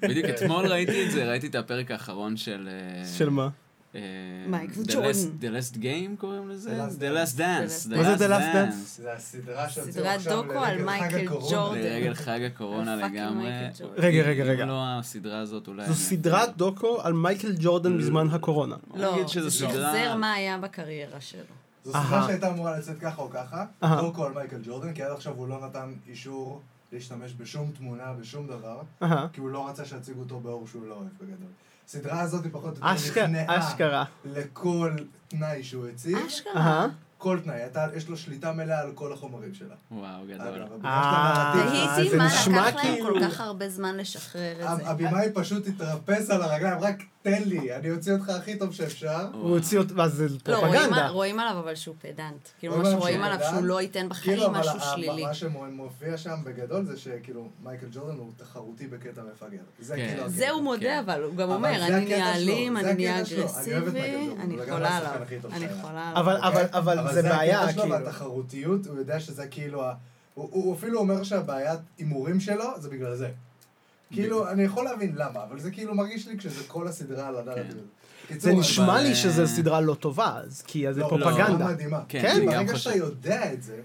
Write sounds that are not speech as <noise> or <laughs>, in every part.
בדיוק אתמול ראיתי את זה, ראיתי את הפרק האחרון של... אה, של מה? אה, מייקל The ג'ורדן. Last- The Last Game קוראים לזה? The Last Dance. מה זה Last The Last Dance? זה הסדרה שהוציאו סדרת דוקו על מייקל. ג'ורדן. לרגל חג הקורונה לגמרי. ג'ורדן. רגע, רגע, רגע. אם לא הסדרה הזאת אולי... זו סדרת דוקו על מייקל ג'ורדן בזמן הקורונה. לא, זה סדרה... שחזר מה היה בקריירה שלו. זו. סדרה שהייתה אמורה לצאת ככה או ככה. דוקו על מייקל ג'ורדן, כי עד עכשיו הוא לא נתן אישור להשתמש בשום תמונה, בשום דבר. כי הוא לא רצה שיציגו אותו באור שהוא לא אוהב בגדול. הסדרה הזאת היא פחות או יותר אשכרה, נכנעה אשכרה. לכל תנאי שהוא הציב, אשכרה. כל תנאי, יש לו שליטה מלאה על כל החומרים שלה. וואו, גדול. אה, תהיתי מה נשמע לקח להם כאילו- כל כך הרבה זמן לשחרר את זה. הבמאי פשוט התרפס על הרגליים, רק תן לי, אני אוציא אותך הכי טוב שאפשר. הוא הוציא אותו, ואז זה לא, רואים פרופגנדה. על- רואים עליו אבל שהוא פדנט. כאילו, ממש עליו רואים שהוא עליו. שהוא לא ייתן בחיים כאילו, אבל משהו שלילי. מה שמופיע שם בגדול זה שכאילו מייקל ג'ורדן הוא תחרותי בקטע מפגר. זה כן. כאילו... זה הוא כן. מודה, אבל הוא גם אומר, זה אני נהיה אלים, זה אני נהיה אגרסיבי, אני חולה עליו. אני. חולה עליו. אבל, אבל, אבל אבל זה בעיה, הקטע שלו כאילו. והתחרותיות, הוא יודע שזה כאילו... הוא אפילו אומר שהבעיית הימורים שלו זה בגלל זה. כאילו, אני יכול להבין למה, אבל זה כאילו מרגיש לי כשזה כל הסדרה על הנרטיב הזה. זה נשמע לי אה, שזו סדרה לא טובה, אז כי זה לא, פרופגנדה. סדרה מדהימה. כן, כן, ברגע. שאתה יודע את זה,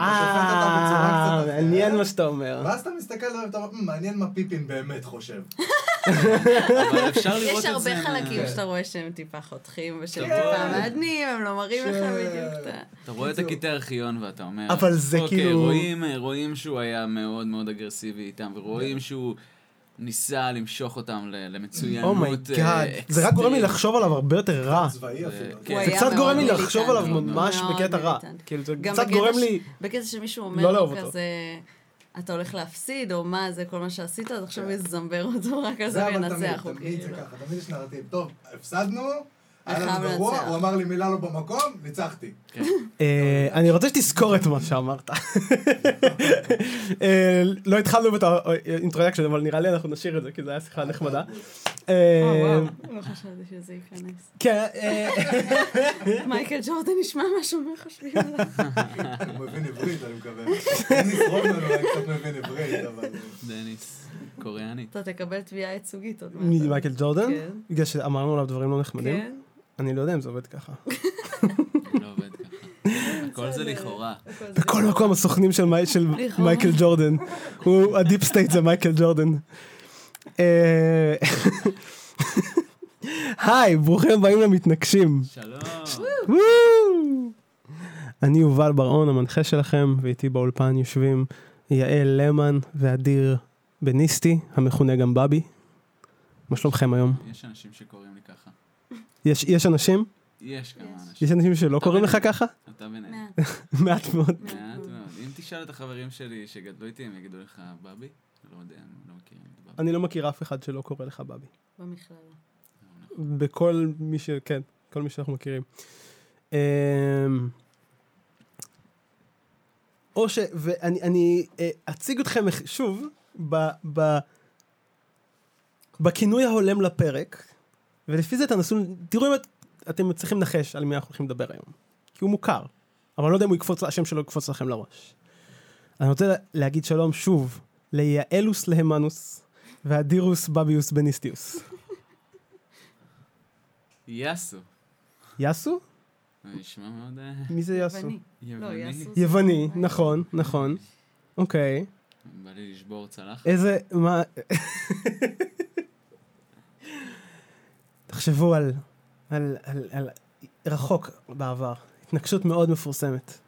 אה, מעניין. מה שאתה אומר. ואז אתה מסתכל ואתה אומר, "מ, מעניין מה פיפן באמת חושב. אבל אפשר <laughs> לראות יש את זה... הרבה חלקים כן. שאתה רואה שהם טיפה חותכים ושהם כן. טיפה מעדנים, הם לא מראים לך בדיוק את ה... אתה רואה את הקטעי ארכיון ואתה אומר... אבל זה אוקיי, כאילו- רואים, רואים שהוא היה מאוד מאוד אגרסיבי איתם, ורואים שהוא ניסה למשוך אותם למצוינות oh my God. אה, זה רק גורם לי. לחשוב עליו הרבה יותר רע. זה-. כן. קצת גורם לי. לחשוב עליו ממש בקטע רע. כאילו זה קצת גורם לי... בקטע שמישהו לא אומר לאהוב לו אותו. כזה, אתה הולך להפסיד, או מה זה כל מה שעשית, אז עכשיו יזמבר אותו רק על זה זה אבל וינצח. תמיד, תמיד זה כאילו. ככה, תמיד יש נרטיב. טוב, הפסדנו, היה חייב לנו גרוע, לנצח. הוא אמר לי מילה לא במקום, ניצחתי. כן. אה, אני רוצה שתזכור את מה שאמרת. <laughs> אה, לא התחלנו את האינטרודקשן, אבל נראה לי אנחנו נשאיר את זה, כי זו הייתה שיחה נחמדה. אה, וואו, לא חשבתי שזה ייכנס. כן, <laughs> מייקל ג'ורדן נשמע מה שאומר חושבים עליו. הוא מבין עברית, אני מקווה. דניס רודמן אולי קצת מבין עברית, אבל... דניס, קוריאנית. אתה תקבל תביעה ייצוגית עוד מעט. מייקל ג'ורדן? כן. בגלל שאמרנו עליו דברים לא נחמדים? כן. אני לא יודע אם זה עובד ככה. לא. הכל זה לכאורה. בכל מקום הסוכנים של מי- של לכאורה. מייקל ג'ורדן. הוא, ה deep state זה מייקל ג'ורדן. אה, היי, ברוכים הבאים למתנגשים. שלום. אני יובל בר-און, המנחה שלכם, ואיתי באולפן יושבים יעל למן ואדיר בניסטי, המכונה גם בבי. מה שלומכם היום? יש אנשים שקוראים. יש, יש אנשים? יש כמה יש. אנשים. יש אנשים שלא קוראים לך ככה? אתה ביניהם. <laughs> מעט. מאוד. מעט מאוד. אם תשאל את החברים שלי שגדלו איתי, הם יגידו לך בבי? לא יודע, הם לא בבי. אני לא מכיר אף אחד שלא קורא לך בבי. במכללה. בכל מי ש... כן, כל מי שאנחנו מכירים. אמ, או ש... ואני אני, אה, אציג אתכם שוב ב... ב... בכינוי ההולם לפרק, ולפי זה תנסו, תראו אם את, אתם מצליחים לנחש על מי אנחנו הולכים לדבר היום. כי הוא מוכר, אבל אני לא יודע אם הוא יקפוץ, השם שלו יקפוץ לכם לראש. אני רוצה להגיד שלום שוב ליעלוס להמנוס ואדירוס בביוס בניסטיוס. יאסו. יאסו? זה נשמע מאוד אה, מי זה יאסו? יווני. לא, יווני. יווני, נכון, נכון. אוקיי. בא לי לשבור צלחת. איזה, מה... תחשבו על, על, על, על רחוק בעבר, התנגשות מאוד מפורסמת.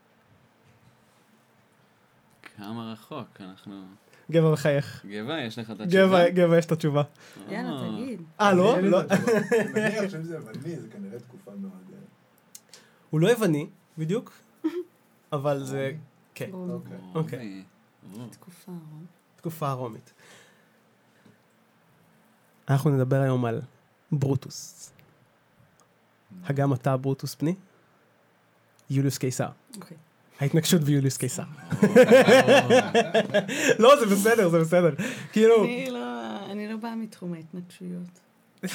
כמה רחוק, אנחנו... גבע מחייך. גבע, יש לך את התשובה? גבע, גבע, יש את התשובה. יאללה, אה, תגיד. אה, לא? לא. אני מניח <laughs> שאם זה יווני, זה כנראה תקופה מאוד... אה, הוא לא יווני, בדיוק, אבל זה, כן. אוקיי. אוקיי. או, תקופה, הרומית. אנחנו נדבר היום על ברוטוס. הגם אתה ברוטוס פני? יוליוס קיסר. אוקיי. ההתנגשות ביוליוס קיסר. <laughs> לא, זה בסדר, זה בסדר. כאילו, אני לא- אני לא באה מתחום ההתנגשויות. זה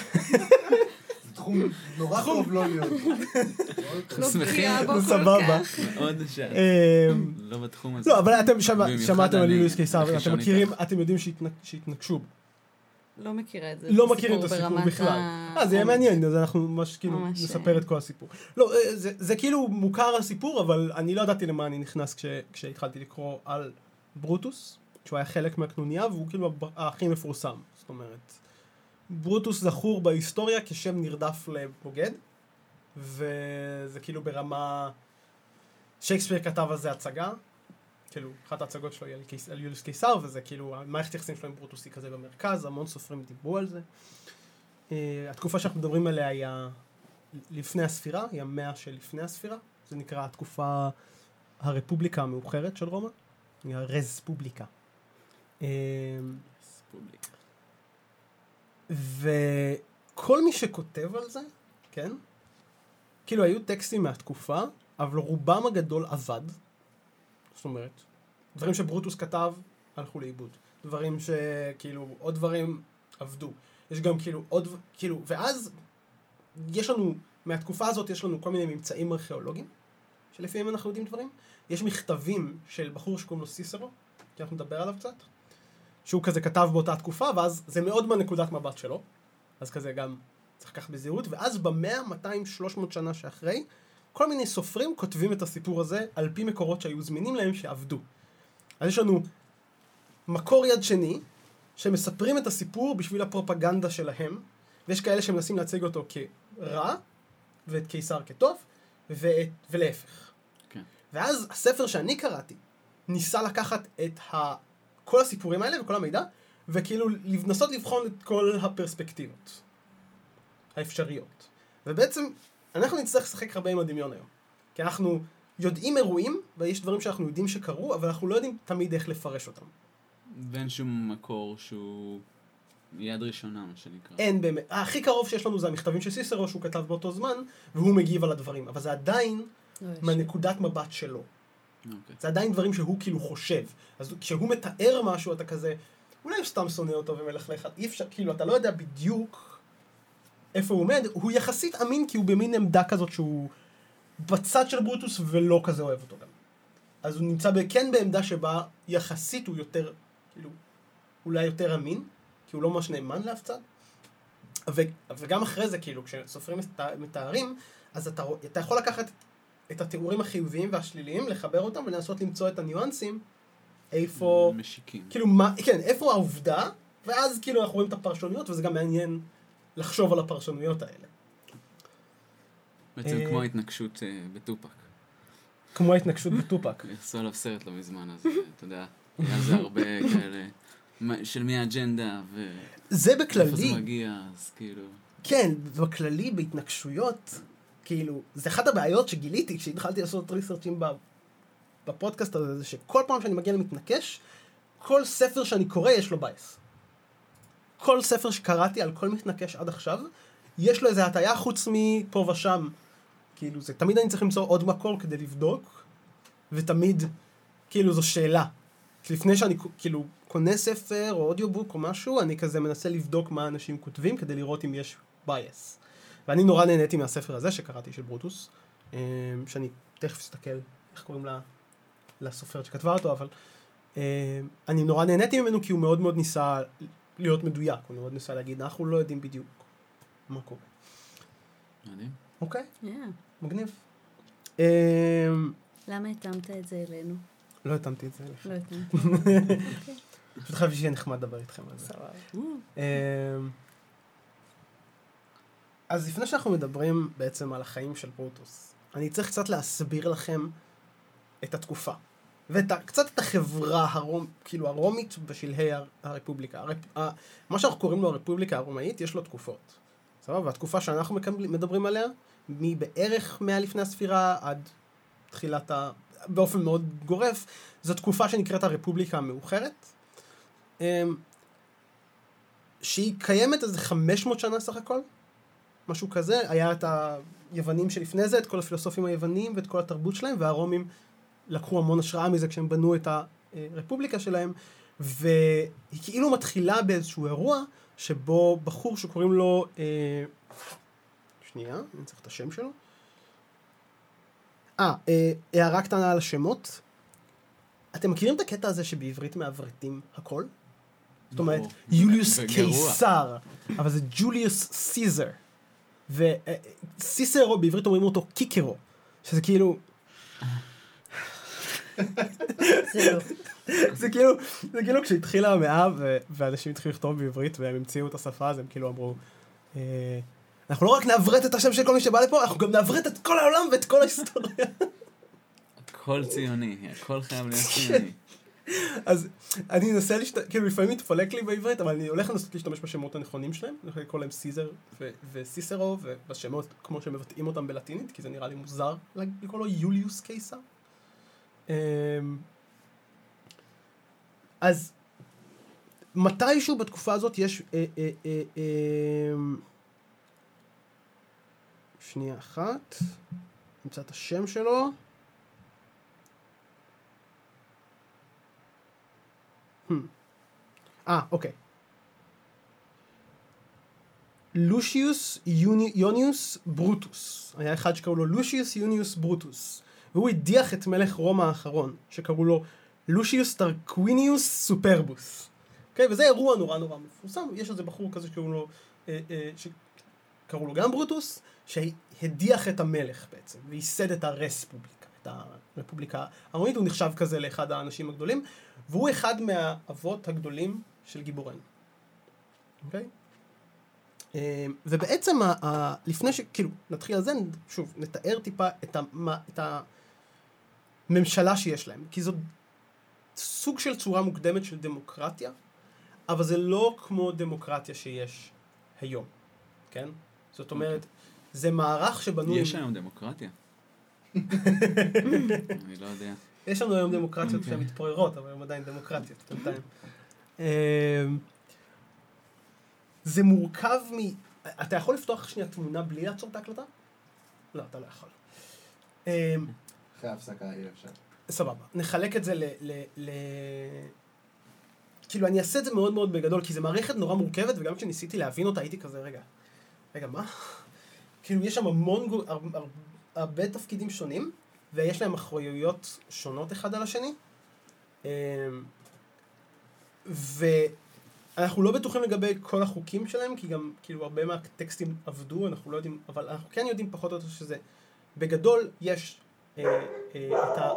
תחום נורא טוב לא להיות. לא <laughs> שמחים. בקיאה בו כל סבבה. כך. מאוד שאת אמ, לא בתחום הזה. לא, אבל אתם שמעתם על יוליוס קיסר, אתם מכירים. אתם יודעים שהתנג- שהתנגשו. לא מכירה את זה. לא מכירים את הסיפור בכלל. ה- אה, זה יהיה מעניין, אז אנחנו ממש כאילו ממש, נספר אה. את כל הסיפור. לא, אה, זה- זה כאילו מוכר הסיפור, אבל אני לא ידעתי למה אני נכנס כש- כשהתחלתי לקרוא על ברוטוס, שהוא היה חלק מהקנוניה, והוא כאילו הכי מפורסם. זאת אומרת, ברוטוס זכור בהיסטוריה כשם נרדף לבוגד, וזה כאילו ברמה... שייקספיר כתב על זה הצגה, כאילו, אחת ההצגות שלו היא על, קיס, על יוליוס קיסר, וזה כאילו, המערכת יחסים שלו עם ברוטוס היא כזה במרכז, המון סופרים דיברו על זה. Uh, התקופה שאנחנו מדברים עליה היא לפני הספירה, היא המאה שלפני הספירה, זה נקרא התקופה הרפובליקה המאוחרת של רומא, היא הרזפובליקה. רספובליקה. וכל מי שכותב על זה, כן? כאילו היו טקסטים מהתקופה, אבל רובם הגדול אבד. זאת אומרת, דברים שברוטוס כתב, הלכו לאיבוד. דברים שכאילו, עוד דברים עבדו. יש גם כאילו עוד, כאילו, ואז יש לנו, מהתקופה הזאת יש לנו כל מיני ממצאים ארכיאולוגיים, שלפיהם אנחנו יודעים דברים. יש מכתבים של בחור שקוראים לו סיסרו, כי אנחנו נדבר עליו קצת. שהוא כזה כתב באותה תקופה, ואז זה מאוד בנקודת מבט שלו. אז כזה גם צריך לקחת בזהירות, ואז במאה, 200, 300 שנה שאחרי, כל מיני סופרים כותבים את הסיפור הזה על פי מקורות שהיו זמינים להם שעבדו. אז יש לנו מקור יד שני, שמספרים את הסיפור בשביל הפרופגנדה שלהם, ויש כאלה שמנסים להציג אותו כרע, ואת קיסר כטוב, ואת, ולהפך. כן. ואז הספר שאני קראתי, ניסה לקחת את ה... כל הסיפורים האלה וכל המידע, וכאילו לנסות לבחון את כל הפרספקטיבות האפשריות. ובעצם, אנחנו נצטרך לשחק הרבה עם הדמיון היום. כי אנחנו יודעים אירועים, ויש דברים שאנחנו יודעים שקרו, אבל אנחנו לא יודעים תמיד איך לפרש אותם. ואין שום מקור שהוא יד ראשונה, מה שנקרא. אין באמת, הכי קרוב שיש לנו זה המכתבים של סיסרו שהוא כתב באותו זמן, והוא מגיב על הדברים, אבל זה עדיין לא, מהנקודת מבט שלו. אוקיי. זה עדיין דברים שהוא כאילו חושב. אז כשהוא מתאר משהו, אתה כזה, אולי הוא סתם שונא אותו ומלכלך, אי אפשר, כאילו, אתה לא יודע בדיוק איפה הוא עומד, הוא יחסית אמין כי הוא במין עמדה כזאת שהוא בצד של ברוטוס ולא כזה אוהב אותו גם. אז הוא נמצא כן בעמדה שבה יחסית הוא יותר, כאילו, אולי יותר אמין, כי הוא לא ממש נאמן לאף צד. ו, וגם אחרי זה, כאילו, כשסופרים מתאר- מתארים, אז אתה, אתה יכול לקחת את התיאורים החיוביים והשליליים, לחבר אותם ולנסות למצוא את הניואנסים, איפה, משיקים. כאילו, מה, כן, איפה העובדה, ואז כאילו אנחנו רואים את הפרשנויות, וזה גם מעניין לחשוב על הפרשנויות האלה. בעצם אה, כמו ההתנגשות אה, בטופק. כמו ההתנגשות בטופק. <laughs> עשו עליו סרט לא מזמן, אז אה, אתה יודע, היה זה הרבה כאלה, של מי האג'נדה, זה ואיפה זה בכללי, מגיע, אז כאילו... כן, בכללי בהתנגשויות, כאילו, זה אחת הבעיות שגיליתי כשהתחלתי לעשות ריסרצ'ים בפודקאסט הזה, זה שכל פעם שאני מגיע למתנקש, כל ספר שאני קורא יש לו בייס. כל ספר שקראתי על כל מתנקש עד עכשיו, יש לו איזה הטעיה חוץ מפה ושם. כאילו, זה תמיד אני צריך למצוא עוד מקור כדי לבדוק, ותמיד, כאילו, זו שאלה. לפני שאני כאילו קונה ספר או אודיובוק או משהו, אני כזה מנסה לבדוק מה אנשים כותבים כדי לראות אם יש בייס. ואני נורא נהניתי מהספר הזה שקראתי של ברוטוס, אה, שאני תכף אסתכל איך קוראים לה, לסופרת שכתבה אותו, אבל אה, אני נורא נהניתי ממנו כי הוא מאוד מאוד ניסה להיות מדויק, הוא מאוד ניסה להגיד, אנחנו לא יודעים בדיוק מה קורה. מדהים. אוקיי, Yeah. מגניב. אה, למה התאמת את זה אלינו? לא התאמתי את זה אליך. לא התאמת. <laughs> פשוט חשבתי שיהיה נחמד לדבר איתכם על זה. סבבה. אמ, אז לפני שאנחנו מדברים בעצם על החיים של פרוטוס, אני צריך קצת להסביר לכם את התקופה. וקצת את החברה הרום, כאילו הרומית בשלהי הר- הרפובליקה. הרפ, ה, מה שאנחנו קוראים לו הרפובליקה הרומאית, יש לו תקופות. סבבה? והתקופה שאנחנו מקבל, מדברים עליה, מבערך 100 לפני הספירה עד תחילת ה... באופן מאוד גורף, זו תקופה שנקראת הרפובליקה המאוחרת. אמ, שהיא קיימת איזה 500 שנה סך הכל, משהו כזה, היה את היוונים שלפני זה, את כל הפילוסופים היוונים ואת כל התרבות שלהם, והרומים לקחו המון השראה מזה כשהם בנו את הרפובליקה שלהם, והיא כאילו מתחילה באיזשהו אירוע, שבו בחור שקוראים לו, אה, שנייה, אני צריך את השם שלו. אה, אה, הערה קטנה על השמות. אתם מכירים את הקטע הזה שבעברית מעברתים הכל? זאת אומרת, ברור. יוליוס. קיסר, אבל זה ג'וליוס סיזר. וסיסרו בעברית אומרים אותו קיקרו, שזה כאילו. זה כאילו, זה כאילו כשהתחילה המאה ואנשים התחילו לכתוב בעברית והם המציאו את השפה אז הם כאילו אמרו, אה, אנחנו לא רק נעברת את השם של כל מי שבא לפה, אנחנו גם נעברת את כל העולם ואת כל ההיסטוריה. הכל ציוני, הכל חייב להיות ציוני. אז אני אנסה להשת... כאילו לפעמים מתפלק לי בעברית, אבל אני הולך לנסות להשתמש בשמות הנכונים שלהם, אני הולך לקרוא להם סיזר וסיסרו, ובשמות כמו שמבטאים אותם בלטינית, כי זה נראה לי מוזר לקרוא לו יוליוס קיסר. אמ, אז מתישהו בתקופה הזאת יש... אה, אה, אה, אה, שנייה אחת, נמצא את השם שלו. אה, אוקיי. לושיוס יוני- יוניוס ברוטוס. היה אחד שקראו לו לושיוס יוניוס ברוטוס. והוא הדיח את מלך רומא האחרון, שקראו לו לושיוס טרקוויניוס סופרבוס. אוקיי? וזה אירוע נורא נורא מפורסם. יש איזה בחור כזה שקראו לו, אה, אה, שקראו לו גם ברוטוס, שהדיח את המלך בעצם, וייסד את הרס פובליקה, את הרפובליקה הרומית. הוא נחשב כזה לאחד האנשים הגדולים. והוא אחד מהאבות הגדולים של גיבורנו. אוקיי? אה, ובעצם, ה- ה- לפני ש... כאילו, נתחיל על זה, שוב, נתאר טיפה את, המ- את הממשלה שיש להם. כי זאת סוג של צורה מוקדמת של דמוקרטיה, אבל זה לא כמו דמוקרטיה שיש היום, כן? זאת אומרת, זה מערך שבנוי... יש היום דמוקרטיה. <laughs> אני לא יודע. יש לנו היום דמוקרטיות אוקיי. שהן מתפוררות, אבל הן עדיין דמוקרטיות, בינתיים. <laughs> אמ, זה מורכב מ... אתה יכול לפתוח שנייה תמונה בלי לעצור את ההקלטה? לא, אתה לא יכול. אחרי ההפסקה יהיה אפשר. סבבה. נחלק את זה ל... ל, ל... כאילו, אני אעשה את זה מאוד מאוד בגדול, כי זו מערכת נורא מורכבת, וגם כשניסיתי להבין אותה, הייתי כזה, רגע, רגע, מה? <laughs> כאילו, יש שם המון, גו- הר, הר, הרבה תפקידים שונים, ויש להם אחריויות שונות אחד על השני. אמ, ואנחנו לא בטוחים לגבי כל החוקים שלהם, כי גם, כאילו, הרבה מהטקסטים אבדו, אנחנו לא יודעים, אבל אנחנו כן יודעים פחות או יותר שזה, בגדול, יש את ה...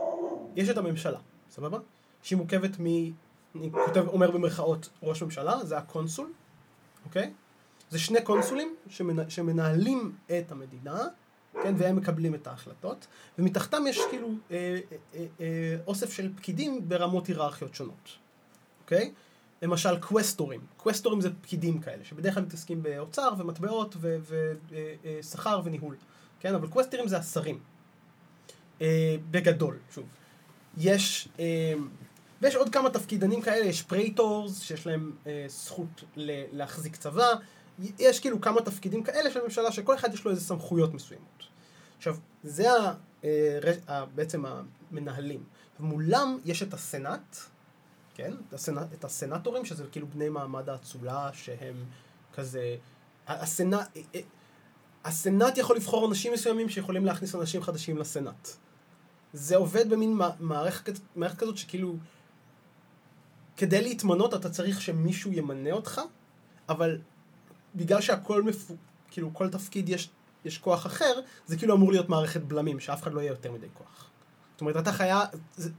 יש את הממשלה, סבבה? שהיא מורכבת מ... אני כותב, אומר במרכאות, ראש ממשלה, זה הקונסול, אוקיי? זה שני קונסולים שמנ-, שמנהלים את המדינה, כן, והם מקבלים את ההחלטות, ומתחתם יש כאילו אה, אה, אה, אה, אוסף של פקידים ברמות היררכיות שונות, אוקיי? למשל קווסטורים, קווסטורים זה פקידים כאלה, שבדרך כלל מתעסקים באוצר ומטבעות ושכר וניהול, כן? אבל קווסטורים זה השרים, אה, בגדול, שוב. יש, אה, ויש עוד כמה תפקידנים כאלה, יש פרייטורס, שיש להם אה, זכות להחזיק צבא, יש כאילו כמה תפקידים כאלה של הממשלה, שכל אחד יש לו איזה סמכויות מסוימות. עכשיו, זה ה, אה, ה, בעצם המנהלים. ומולם יש את הסנאט, כן? את, הסנאט, את הסנאטורים, שזה כאילו בני מעמד האצולה, שהם כזה... הסנאט... אה, אה, הסנאט יכול לבחור אנשים מסוימים שיכולים להכניס אנשים חדשים לסנאט. זה עובד במין מע- מערכת, מערכת כזאת שכאילו, כדי להתמנות אתה צריך שמישהו ימנה אותך, אבל בגלל שהכל מפו... כאילו, כל תפקיד יש, יש כוח אחר, זה כאילו אמור להיות מערכת בלמים, שאף אחד לא יהיה יותר מדי כוח. זאת אומרת, אתה חייב,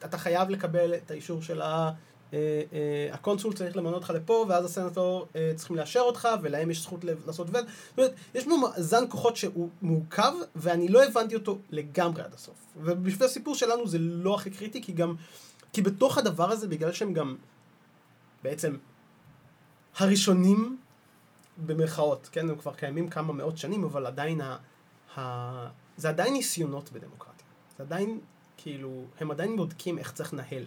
אתה חייב לקבל את האישור של ה... אה, אה, הקונסול צריך למנות אותך לפה, ואז הסנטור אה, צריכים לאשר אותך, ולהם יש זכות לעשות וטו. זאת אומרת, יש פה מאזן כוחות שהוא מורכב, ואני לא הבנתי אותו לגמרי עד הסוף. ובשביל הסיפור שלנו זה לא הכי קריטי, כי גם... כי בתוך הדבר הזה, בגלל שהם גם בעצם הראשונים במרכאות, כן, הם כבר קיימים כמה מאות שנים, אבל עדיין ה... ה... זה עדיין ניסיונות בדמוקרטיה. זה עדיין, כאילו, הם עדיין בודקים איך צריך לנהל.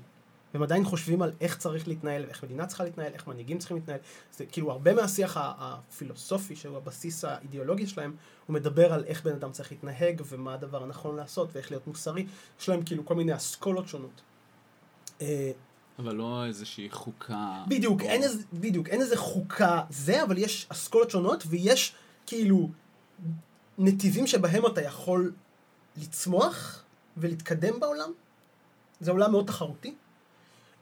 והם עדיין חושבים על איך צריך להתנהל, ואיך מדינה צריכה להתנהל, איך מנהיגים צריכים להתנהל. זה כאילו הרבה מהשיח הפילוסופי, שהוא הבסיס האידיאולוגי שלהם, הוא מדבר על איך בן אדם צריך להתנהג, ומה הדבר הנכון לעשות, ואיך להיות מוסרי. יש להם כאילו כל מיני אסכולות שונות. אה, אבל לא איזושהי חוקה. בדיוק, או- אין איזה, בדיוק, אין איזה חוקה זה, אבל יש אסכולות שונות, ויש כאילו נתיבים שבהם אתה יכול לצמוח ולהתקדם בעולם. זה עולם מאוד תחרותי.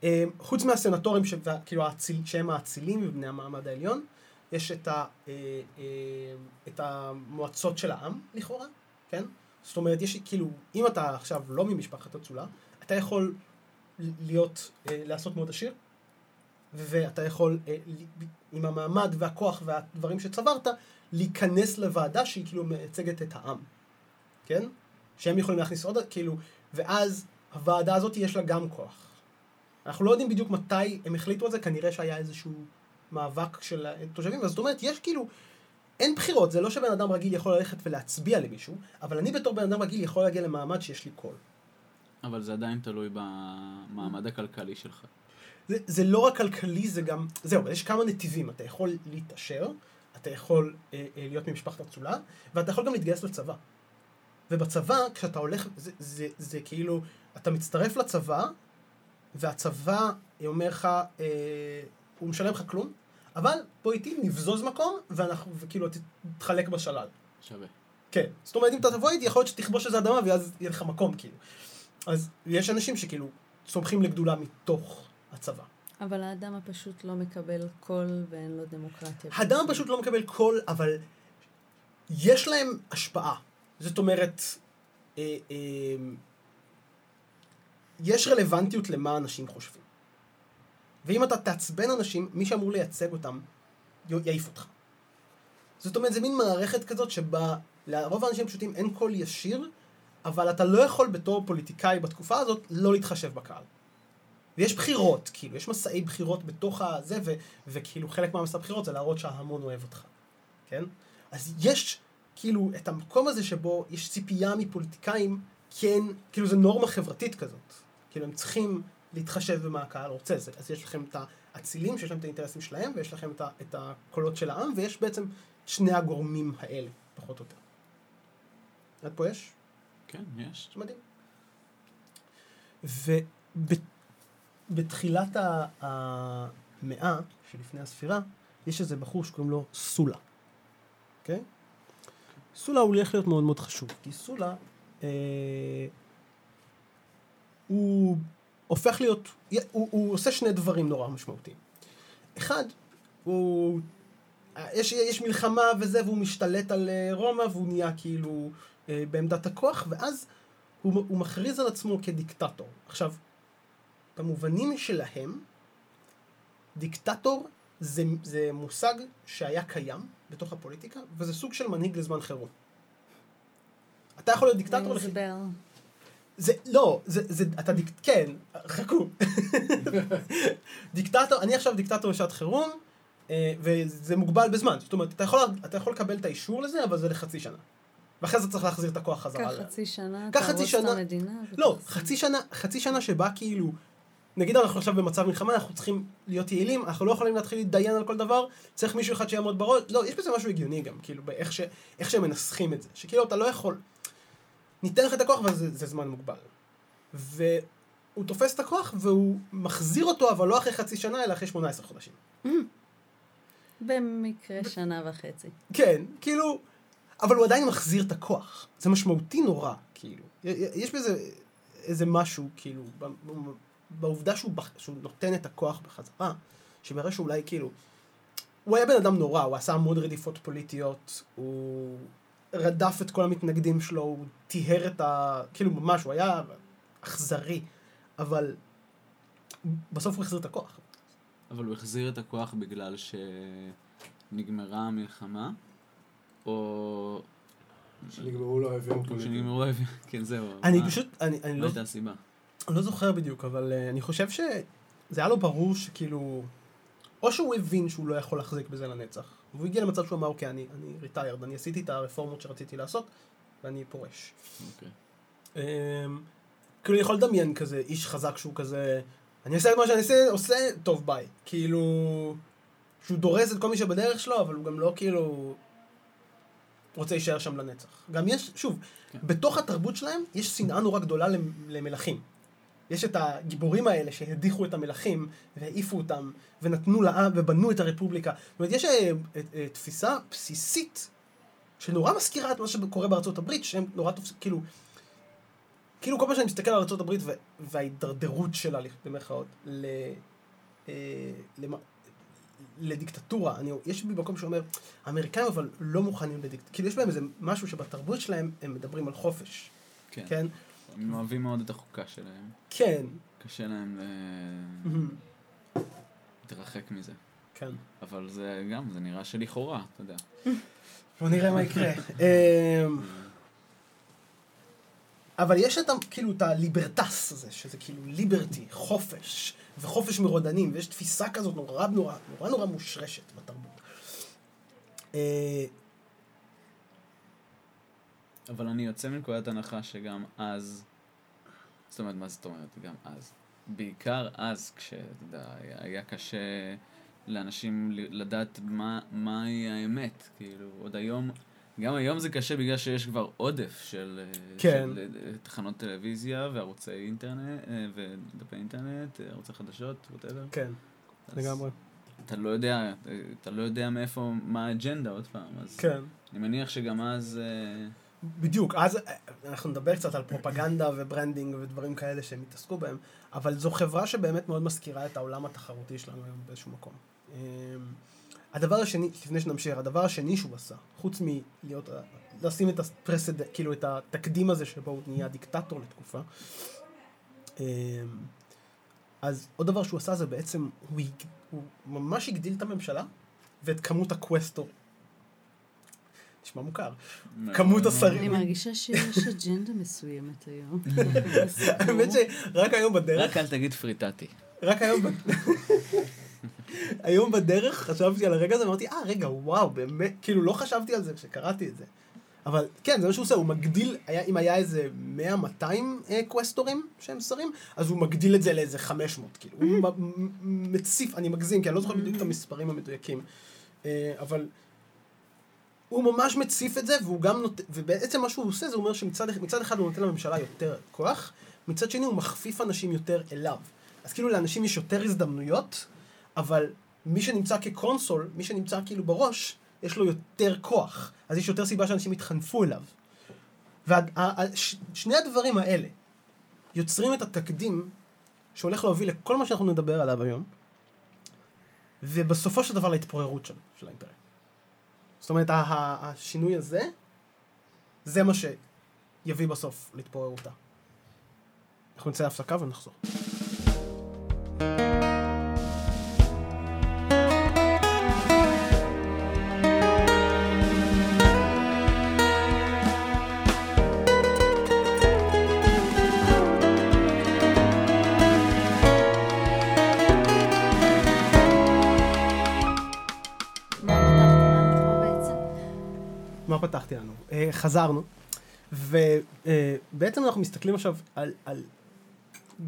אה, חוץ מהסנטורים ש- כאילו האציל- שהם האצילים ובני המעמד העליון, יש את, ה, אה, אה, את המועצות של העם, לכאורה, כן? זאת אומרת, יש כאילו, אם אתה עכשיו לא ממשפחת אצולה, אתה יכול להיות, לעשות מאוד עשיר, ואתה יכול, עם המעמד והכוח והדברים שצברת, להיכנס לוועדה שהיא כאילו מייצגת את העם, כן? שהם יכולים להכניס עוד, כאילו, ואז הוועדה הזאת יש לה גם כוח. אנחנו לא יודעים בדיוק מתי הם החליטו על זה, כנראה שהיה איזשהו מאבק של התושבים, אז זאת אומרת, יש כאילו, אין בחירות, זה לא שבן אדם רגיל יכול ללכת ולהצביע למישהו, אבל אני בתור בן אדם רגיל יכול להגיע למעמד שיש לי קול. אבל זה עדיין תלוי במעמד הכלכלי שלך. זה, זה לא רק כלכלי, זה גם, זהו, יש כמה נתיבים, אתה יכול להתעשר, אתה יכול אה, אה, להיות ממשפחת אצולה, ואתה יכול גם להתגייס לצבא. ובצבא, כשאתה הולך, זה, זה, זה כאילו, אתה מצטרף לצבא, והצבא אומר לך, אה, הוא משלם לך כלום, אבל בוא איתי, נבזוז מקום, ואנחנו, וכאילו, תתחלק בשלל. שווה. כן. זאת אומרת, אם אתה תבוא איתי, יכול להיות שתכבוש איזה אדמה, ואז יהיה לך מקום, כאילו. אז יש אנשים שכאילו, צומחים לגדולה מתוך הצבא. אבל האדם הפשוט לא מקבל קול ואין לו דמוקרטיה. האדם פשוט לא מקבל קול, אבל יש להם השפעה. זאת אומרת, אה, אה, יש רלוונטיות למה אנשים חושבים. ואם אתה תעצבן אנשים, מי שאמור לייצג אותם, יעיף אותך. זאת אומרת, זה מין מערכת כזאת שבה לרוב האנשים הפשוטים אין קול ישיר, אבל אתה לא יכול בתור פוליטיקאי בתקופה הזאת לא להתחשב בקהל. ויש בחירות, כאילו, יש מסעי בחירות בתוך הזה, ו, וכאילו חלק מהמסע בחירות זה להראות שההמון אוהב אותך, כן? אז יש כאילו את המקום הזה שבו יש ציפייה מפוליטיקאים, כן, כאילו זה נורמה חברתית כזאת. כאילו הם צריכים להתחשב במה הקהל רוצה, זה, אז יש לכם את האצילים שיש להם את האינטרסים שלהם, ויש לכם את, את הקולות של העם, ויש בעצם שני הגורמים האלה, פחות או יותר. עד פה יש? כן, יש. זה מדהים. ובתחילת המאה שלפני הספירה, יש איזה בחור שקוראים לו סולה. אוקיי? סולה הוא הולך להיות מאוד מאוד חשוב, כי סולה, אה, הוא הופך להיות, הוא, הוא עושה שני דברים נורא משמעותיים. אחד, הוא, יש, יש מלחמה וזה, והוא משתלט על אה, רומא, והוא נהיה כאילו אה, בעמדת הכוח, ואז הוא, הוא מכריז על עצמו כדיקטטור. עכשיו, במובנים שלהם, דיקטטור זה, זה מושג שהיה קיים בתוך הפוליטיקה, וזה סוג של מנהיג לזמן חירום. אתה יכול להיות דיקטטור... זה, לא, זה, זה, אתה דיק... כן, חכו. דיקטטור, אני עכשיו דיקטטור לשעת חירום, אה, וזה מוגבל בזמן. זאת אומרת, אתה יכול, אתה יכול לקבל את האישור לזה, אבל זה לחצי שנה. ואחרי זה צריך להחזיר את הכוח חזרה. קח חצי שנה, תהרוס את. המדינה. לא. חצי שנה, חצי שנה שבה כאילו, נגיד אנחנו עכשיו במצב מלחמה, אנחנו צריכים להיות יעילים, אנחנו לא יכולים להתחיל להתדיין על כל דבר, צריך מישהו אחד שיעמוד בראש, לא, יש בזה משהו הגיוני גם, כאילו, באיך ש, שהם מנסחים את זה, שכאילו אתה לא יכול, ניתן לך את הכוח, אבל זה, זה זמן מוגבל. והוא תופס את הכוח והוא מחזיר אותו, אבל לא אחרי חצי שנה, אלא אחרי 18 חודשים. במקרה שנה וחצי. כן, כאילו, אבל הוא עדיין מחזיר את הכוח. זה משמעותי נורא, כאילו. יש בזה איזה משהו, כאילו, בעובדה שהוא, בח- שהוא נותן את הכוח בחזרה, שמראה שאולי, כאילו, הוא היה בן אדם נורא, הוא עשה המון רדיפות פוליטיות, הוא רדף את כל המתנגדים שלו, הוא טיהר את ה... כאילו, ממש, הוא היה אכזרי, אבל בסוף הוא החזיר את הכוח. אבל הוא החזיר את הכוח בגלל שנגמרה המלחמה, או... שנגמרו לו האויבים הפוליטיים. שנגמרו האויבים, כן זהו. אני מה- פשוט, אני, אני מה לא... הייתה הסיבה? אני לא זוכר בדיוק, אבל uh, אני חושב שזה היה לו ברור שכאילו... או שהוא הבין שהוא לא יכול להחזיק בזה לנצח. והוא הגיע למצב שהוא אמר, אוקיי, אני, אני retired, אני עשיתי את הרפורמות שרציתי לעשות, ואני פורש. אוקיי. Um, כאילו, אני יכול לדמיין כזה איש חזק שהוא כזה, אני אעשה את מה שאני עושה, עושה, טוב, ביי. כאילו, שהוא דורס את כל מי שבדרך שלו, אבל הוא גם לא כאילו רוצה להישאר שם לנצח. גם יש, שוב, כן. בתוך התרבות שלהם יש שנאה נורא גדולה למ- למלכים. יש את הגיבורים האלה שהדיחו את המלכים והעיפו אותם ונתנו לעם ובנו את הרפובליקה. זאת אומרת, יש אה, אה, אה, תפיסה בסיסית שנורא מזכירה את מה שקורה בארצות הברית, שהם נורא תופסים, כאילו, כאילו כל פעם שאני מסתכל על ארה"ב וההידרדרות שלה, במרכאות, ל... למ... לדיקטטורה, אני, יש בי מקום שאומר, האמריקאים אבל לא מוכנים לדיקטטורה, כאילו יש בהם איזה משהו שבתרבות שלהם הם מדברים על חופש, כן. כן? הם אוהבים מאוד את החוקה שלהם. כן. קשה להם ל... להתרחק מזה. כן. אבל זה גם, זה נראה שלכאורה, אתה יודע. בוא נראה מה יקרה. אמ, אבל יש את ה... כאילו את הליברטס הזה, שזה כאילו ליברטי, חופש, וחופש מרודנים, ויש תפיסה כזאת נורא נורא, נורא נורא מושרשת בתרבות. אבל אני יוצא מנקודת הנחה שגם אז, זאת אומרת, מה זאת אומרת גם אז? בעיקר אז, כשאתה יודע, היה- קשה לאנשים לדעת מה, מהי האמת, כאילו, עוד היום, גם היום זה קשה בגלל שיש כבר עודף של, אה, כן. של אה, תחנות טלוויזיה וערוצי אינטרנט, אה, ודפי אינטרנט, ערוצי חדשות, ווטאבר. כן, לגמרי. אתה לא יודע, אתה לא יודע מאיפה, מה האג'נדה עוד פעם, אז כן. אני מניח שגם אז... אה, בדיוק, אז אה, אנחנו נדבר קצת על פרופגנדה ו branding ודברים כאלה שהם התעסקו בהם, אבל זו חברה שבאמת מאוד מזכירה את העולם התחרותי שלנו היום באיזשהו מקום. אמ, הדבר השני, לפני שנמשיך, הדבר השני שהוא עשה, חוץ מלהיות, לשים את ה precedent, כאילו את התקדים הזה שבו הוא נהיה דיקטטור לתקופה, אמ, אז עוד דבר שהוא עשה זה בעצם, הוא, הוא ממש הגדיל את הממשלה ואת כמות הקווסטור. נשמע מוכר. כמות השרים. אני מרגישה שיש אג'נדה מסוימת היום. <laughs> האמת שרק היום בדרך, רק אל תגיד פריטטי. רק היום, ב- היום בדרך חשבתי על הרגע הזה ואמרתי, אה רגע, וואו, באמת, כאילו לא חשבתי על זה כשקראתי את זה. אבל כן, זה מה שהוא עושה, הוא מגדיל, היה, אם היה איזה 100-200 אה, קווסטורים שהם שרים, אז הוא מגדיל את זה לאיזה 500, כאילו. הוא מ- מציף, אני מגזים, כי אני לא זוכר בדיוק את המספרים המדויקים. אה, אבל הוא ממש מציף את זה, והוא גם נות... ובעצם מה שהוא עושה זה אומר שמצד מצד אחד הוא נותן לממשלה יותר כוח, מצד שני הוא מכפיף אנשים יותר אליו. אז כאילו לאנשים יש יותר הזדמנויות, אבל מי שנמצא כקונסול, מי שנמצא כאילו בראש, יש לו יותר כוח. אז יש יותר סיבה שאנשים יתחנפו אליו. ושני הדברים האלה יוצרים את התקדים שהולך להוביל לכל מה שאנחנו נדבר עליו היום, ובסופו של דבר להתפוררות של, של האימפריה. זאת אומרת, השינוי הזה, זה מה שיביא בסוף להתפוררותה. אנחנו נצא להפסקה ונחזור. חזרנו, ובעצם אנחנו מסתכלים עכשיו על, על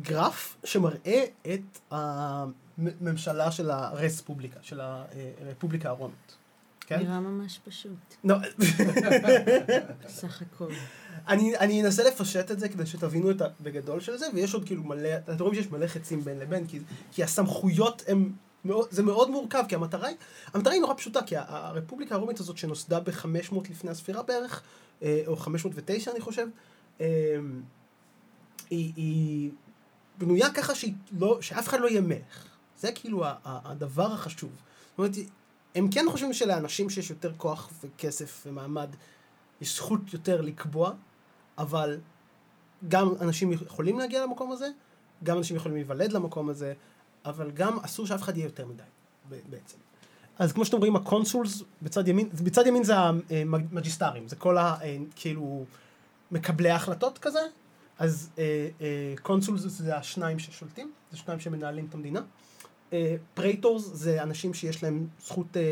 גרף שמראה את הממשלה של הרספובליקה, של הרפובליקה הרומית. כן? נראה ממש פשוט, לא, סך הכל. אני, אני אנסה לפשט את זה כדי שתבינו את הבגדול של זה, ויש עוד כאילו מלא, אתם רואים שיש מלא חצים בין לבין, כי, כי הסמכויות הן, זה מאוד מורכב, כי המטרה היא, המטרה היא נורא פשוטה, כי הרפובליקה הרומית הזאת שנוסדה ב-500 לפני הספירה בערך, אה, או 509 אני חושב, אה, היא, היא בנויה ככה שהיא לא, שאף אחד לא יהיה מלך. זה כאילו הדבר החשוב. זאת אומרת, הם כן חושבים שלאנשים שיש יותר כוח וכסף ומעמד, יש זכות יותר לקבוע, אבל גם אנשים יכולים להגיע למקום הזה, גם אנשים יכולים להיוולד למקום הזה, אבל גם אסור שאף אחד יהיה יותר מדי, בעצם. אז כמו שאתם רואים, ה consuls בצד ימין, בצד ימין זה המג'יסטרים, זה כל ה... אה, כאילו, מקבלי ההחלטות כזה, אז אה, אה, consuls זה השניים ששולטים, זה שניים שמנהלים את המדינה. אה, praetors זה אנשים שיש להם זכות אה,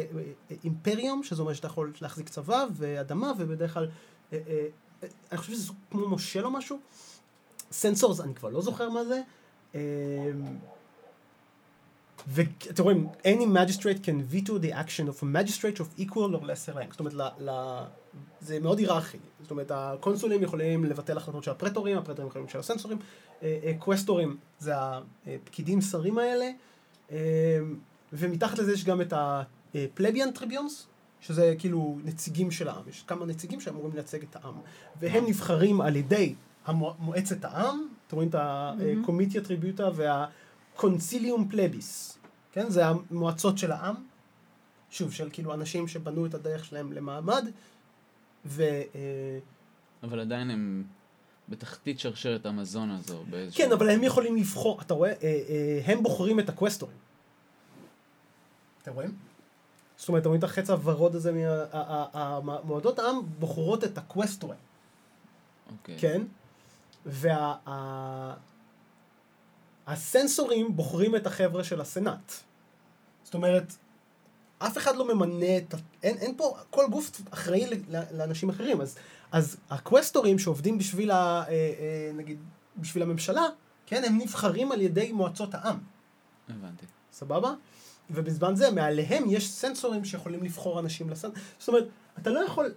אה, אימפריום, שזה אומר שאתה יכול להחזיק צבא ואדמה, ובדרך כלל, אה, אה, אה, אני חושב שזה כמו מושל או משהו. סנסורס, אני כבר לא זוכר מה זה. ואתם רואים, any magistrate can veto the action of a magistrate of equal or lesser rank. זאת אומרת, ל, ל, זה מאוד היררכי. זאת אומרת, הקונסולים יכולים לבטל החלטות של הפרטורים, הפרטורים יכולים של הסנסורים, אה, אה, קווסטורים זה הפקידים שרים האלה, אה, ומתחת לזה יש גם את ה plebeian tribunes, שזה כאילו נציגים של העם. יש כמה נציגים שאמורים לייצג את העם, והם נבחרים על ידי המועצת העם, אתם רואים את ה comitia tributa וה concilium plebis, כן? זה המועצות של העם, שוב, של כאילו אנשים שבנו את הדרך שלהם למעמד, ו... אה, אבל עדיין הם בתחתית שרשרת המזון הזו. באיזשהו... כן, אבל הם יכולים לבחור, אתה רואה? אה, אה, הם בוחרים את הקווסטורים. אתם רואים? זאת אומרת, רואים את החץ הוורוד הזה, מה- ה- ה- ה- מועצות העם בוחרות את הקווסטורים, אוקיי. כן? והסנסורים בוחרים את החבר'ה של הסנאט. זאת אומרת, אף אחד לא ממנה את... ה- אין, אין פה... כל גוף אחראי לאנשים אחרים. אז, אז הקווסטורים שעובדים בשביל ה... אה, אה, נגיד, בשביל הממשלה, כן? הם נבחרים על ידי מועצות העם. הבנתי. סבבה? ובזמן זה, מעליהם יש סנסורים שיכולים לבחור אנשים לסנ... זאת אומרת, אתה לא יכול,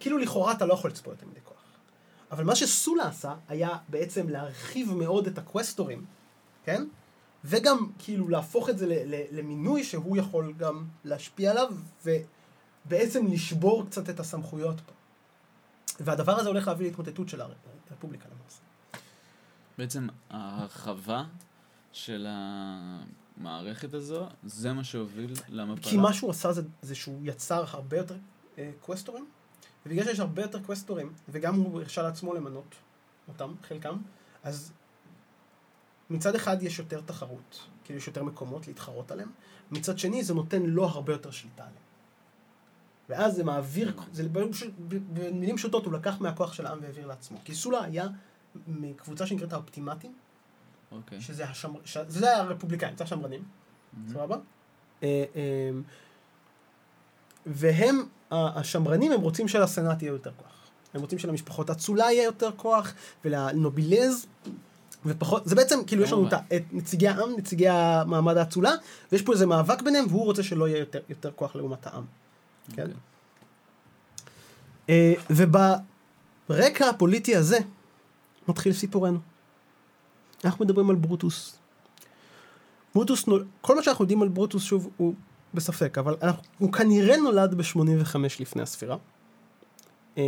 כאילו לכאורה אתה לא יכול לצפות יותר מדי כוח. אבל מה שסולה עשה, היה בעצם להרחיב מאוד את הקווסטורים, כן? וגם כאילו להפוך את זה ל- ל- למינוי שהוא יכול גם להשפיע עליו, ובעצם לשבור קצת את הסמכויות פה. והדבר הזה הולך להביא להתמוטטות של הרפובליקה למעשה. בעצם ההרחבה של המערכת הזו, זה מה שהוביל למפלה. כי מה שהוא עשה זה, זה שהוא יצר הרבה יותר אה, קווסטורים, ובגלל שיש הרבה יותר קווסטורים, וגם הוא הרשה לעצמו למנות אותם, חלקם, אז מצד אחד יש יותר תחרות, כאילו יש יותר מקומות להתחרות עליהם, מצד שני זה נותן לו הרבה יותר שליטה עליהם. ואז זה מעביר, זה פשוט- במילים פשוטות הוא לקח מהכוח של העם והעביר לעצמו. כי סולה היה מקבוצה שנקראת האופטימטים, אוקיי. שזה השמר... ש... זה היה הרפובליקאים, זה השמרנים, סבבה? אה, אה, והם, השמרנים, הם רוצים שלסנאט יהיה יותר כוח. הם רוצים שלמשפחות האצולה יהיה יותר כוח, ולנובילז, ופחות, זה בעצם, כאילו יש לנו את, נציגי העם, נציגי המעמד האצולה, ויש פה איזה מאבק ביניהם, והוא רוצה שלא יהיה יותר, יותר כוח לעומת העם. כן? אוקיי. אה, וברקע הפוליטי הזה מתחיל סיפורנו. אנחנו מדברים על ברוטוס. ברוטוס, נול... כל מה שאנחנו יודעים על ברוטוס, שוב, הוא בספק, אבל אנחנו... הוא כנראה נולד ב-85 לפני הספירה. אה,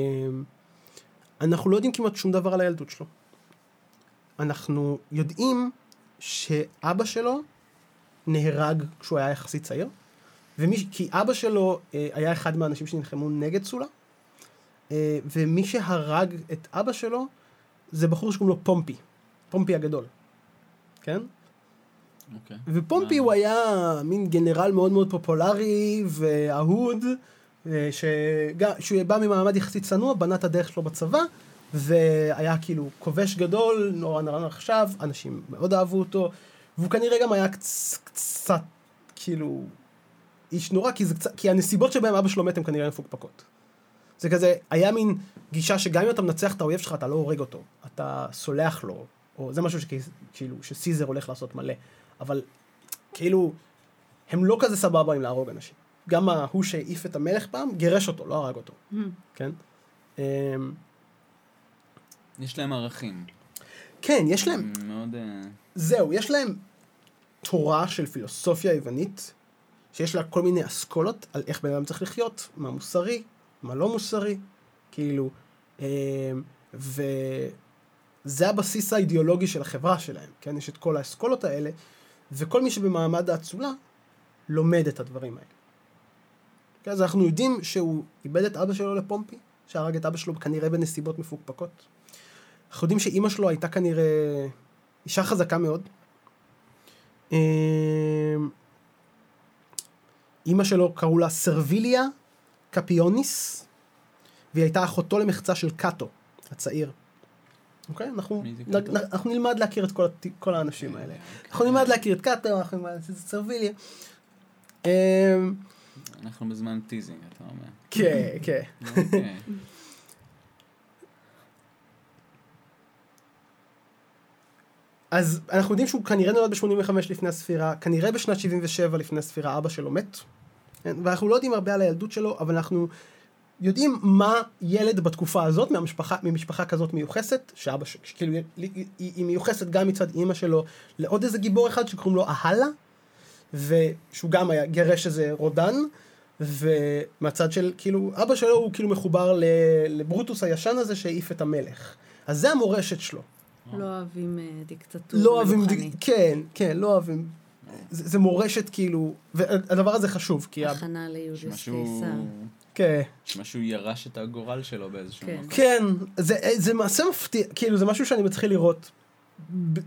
אנחנו לא יודעים כמעט שום דבר על הילדות שלו. אנחנו יודעים שאבא שלו נהרג כשהוא היה יחסית צעיר, ומי, כי אבא שלו אה, היה אחד מהאנשים שנלחמו נגד סולה, אה, ומי שהרג את אבא שלו זה בחור שקוראים לו פומפי, פומפי הגדול, כן? אוקיי. ופומפי מה? הוא היה מין גנרל מאוד מאוד פופולרי ואהוד, אה, שגם, שהוא בא ממעמד יחסית צנוע, בנה את הדרך שלו בצבא, והיה כאילו כובש גדול, נורא נורא נחשב, אנשים מאוד אהבו אותו, והוא כנראה גם היה קצ, קצת, כאילו, איש נורא, כי, זה קצת, כי הנסיבות שבהם אבא שלו מת הן כנראה מפוקפקות. זה כזה, היה מין גישה שגם אם אתה מנצח את האויב שלך, אתה לא הורג אותו, אתה סולח לו, או זה משהו שכאילו, שסיזר הולך לעשות מלא. אבל כאילו, הם לא כזה סבבה עם להרוג אנשים. גם ההוא שהעיף את המלך פעם, גירש אותו, לא הרג אותו, כן? יש להם ערכים. כן, יש להם, הם מאוד... אה, זהו, יש להם תורה של פילוסופיה יוונית, שיש לה כל מיני אסכולות על איך בן אדם צריך לחיות, מה מוסרי, מה לא מוסרי, כאילו, אמ, וזה הבסיס האידיאולוגי של החברה שלהם, כן? יש את כל האסכולות האלה, וכל מי שבמעמד האצולה לומד את הדברים האלה. כן, אז אנחנו יודעים שהוא איבד את אבא שלו לפומפי, שהרג את אבא שלו כנראה בנסיבות מפוקפקות. אנחנו יודעים שאימא שלו הייתה כנראה אישה חזקה מאוד. אמ, אימא שלו קראו לה סרביליה קפיוניס, והיא הייתה אחותו למחצה של קאטו, הצעיר. אוקיי? אנחנו, נ- אנחנו נלמד להכיר את כל, הת- כל האנשים האלה. אנחנו נלמד להכיר את קאטו, אנחנו נלמד את סרביליה. אנחנו בזמן teasing, אתה אומר. כן, כן. אז אנחנו יודעים שהוא כנראה נולד ב-85 לפני הספירה, כנראה בשנת 77 לפני הספירה אבא שלו מת. כן? ואנחנו לא יודעים הרבה על הילדות שלו, אבל אנחנו יודעים מה ילד בתקופה הזאת, מהמשפחה, ממשפחה כזאת מיוחסת, שאבא, ש- כאילו, היא, מיוחסת גם מצד אימא שלו לעוד איזה גיבור אחד שקוראים לו אהלה, ושהוא גם היה גירש איזה רודן, ומהצד של, כאילו, אבא שלו הוא כאילו מחובר לברוטוס הישן הזה שהעיף את המלך. אז זה המורשת שלו. לא אוהבים אה, דיקטטורה לא אוהבים. כן, כן, לא אוהבים. זה, מורשת כאילו, והדבר הזה חשוב, כי... הכנה ליוליוס. קיסר. כן. שמשהו ירש את הגורל שלו באיזשהו כן. מקום. כן, זה, זה מעשה מפתיע, כאילו זה משהו שאני מתחיל לראות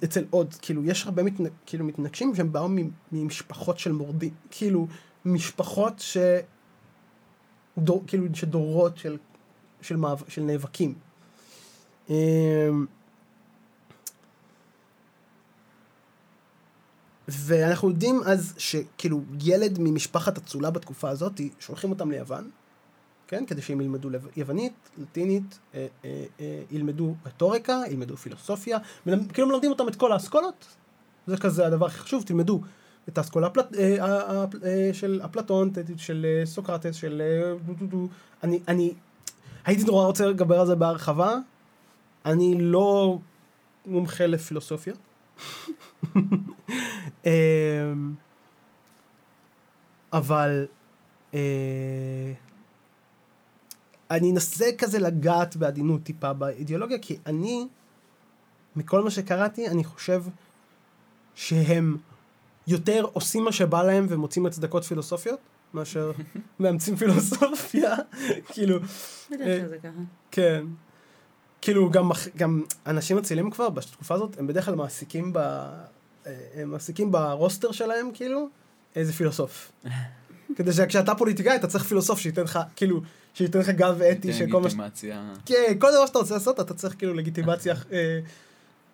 אצל עוד, כאילו יש הרבה מתנ... כאילו מתנגשים שהם באו ממשפחות של מורדים, כאילו משפחות ש... דור, כאילו שדורות של, של, מאב... של נאבקים. ואנחנו יודעים אז שכאילו ילד ממשפחת אצולה בתקופה הזאת, שולחים אותם ליוון, כן? כדי שהם ילמדו יוונית, לטינית, אה, אה, אה, ילמדו רטוריקה, ילמדו פילוסופיה, מלמד, כאילו מלמדים אותם את כל האסכולות, זה כזה הדבר הכי חשוב, תלמדו את האסכולה הפלט, אה, ה- ה- אה, של אפלטון, של אה, סוקרטס, של... אה. אני, אני הייתי נורא רוצה לדבר על זה בהרחבה, אני לא מומחה לפילוסופיה. אמ, אבל אה, אני אנסה כזה לגעת בעדינות טיפה באידיאולוגיה, כי אני, מכל מה שקראתי, אני חושב שהם יותר עושים מה שבא להם ומוצאים הצדקות פילוסופיות, מאשר <laughs> מאמצים פילוסופיה, <laughs> כאילו, בדרך אה, כלל זה ככה. כן. כאילו, גם אנשים אצילים כבר, בתקופה הזאת, הם בדרך כלל מעסיקים ב... אה, הם מעסיקים ברוסטר שלהם, כאילו, איזה פילוסוף. <laughs> כדי שכשאתה פוליטיקאי, אתה צריך פילוסוף שייתן לך, כאילו, שייתן לך גב אתי של כל מה ש... לגיטימציה כן, כל דבר שאתה רוצה לעשות, אתה צריך כאילו לגיטימציה <laughs> אה,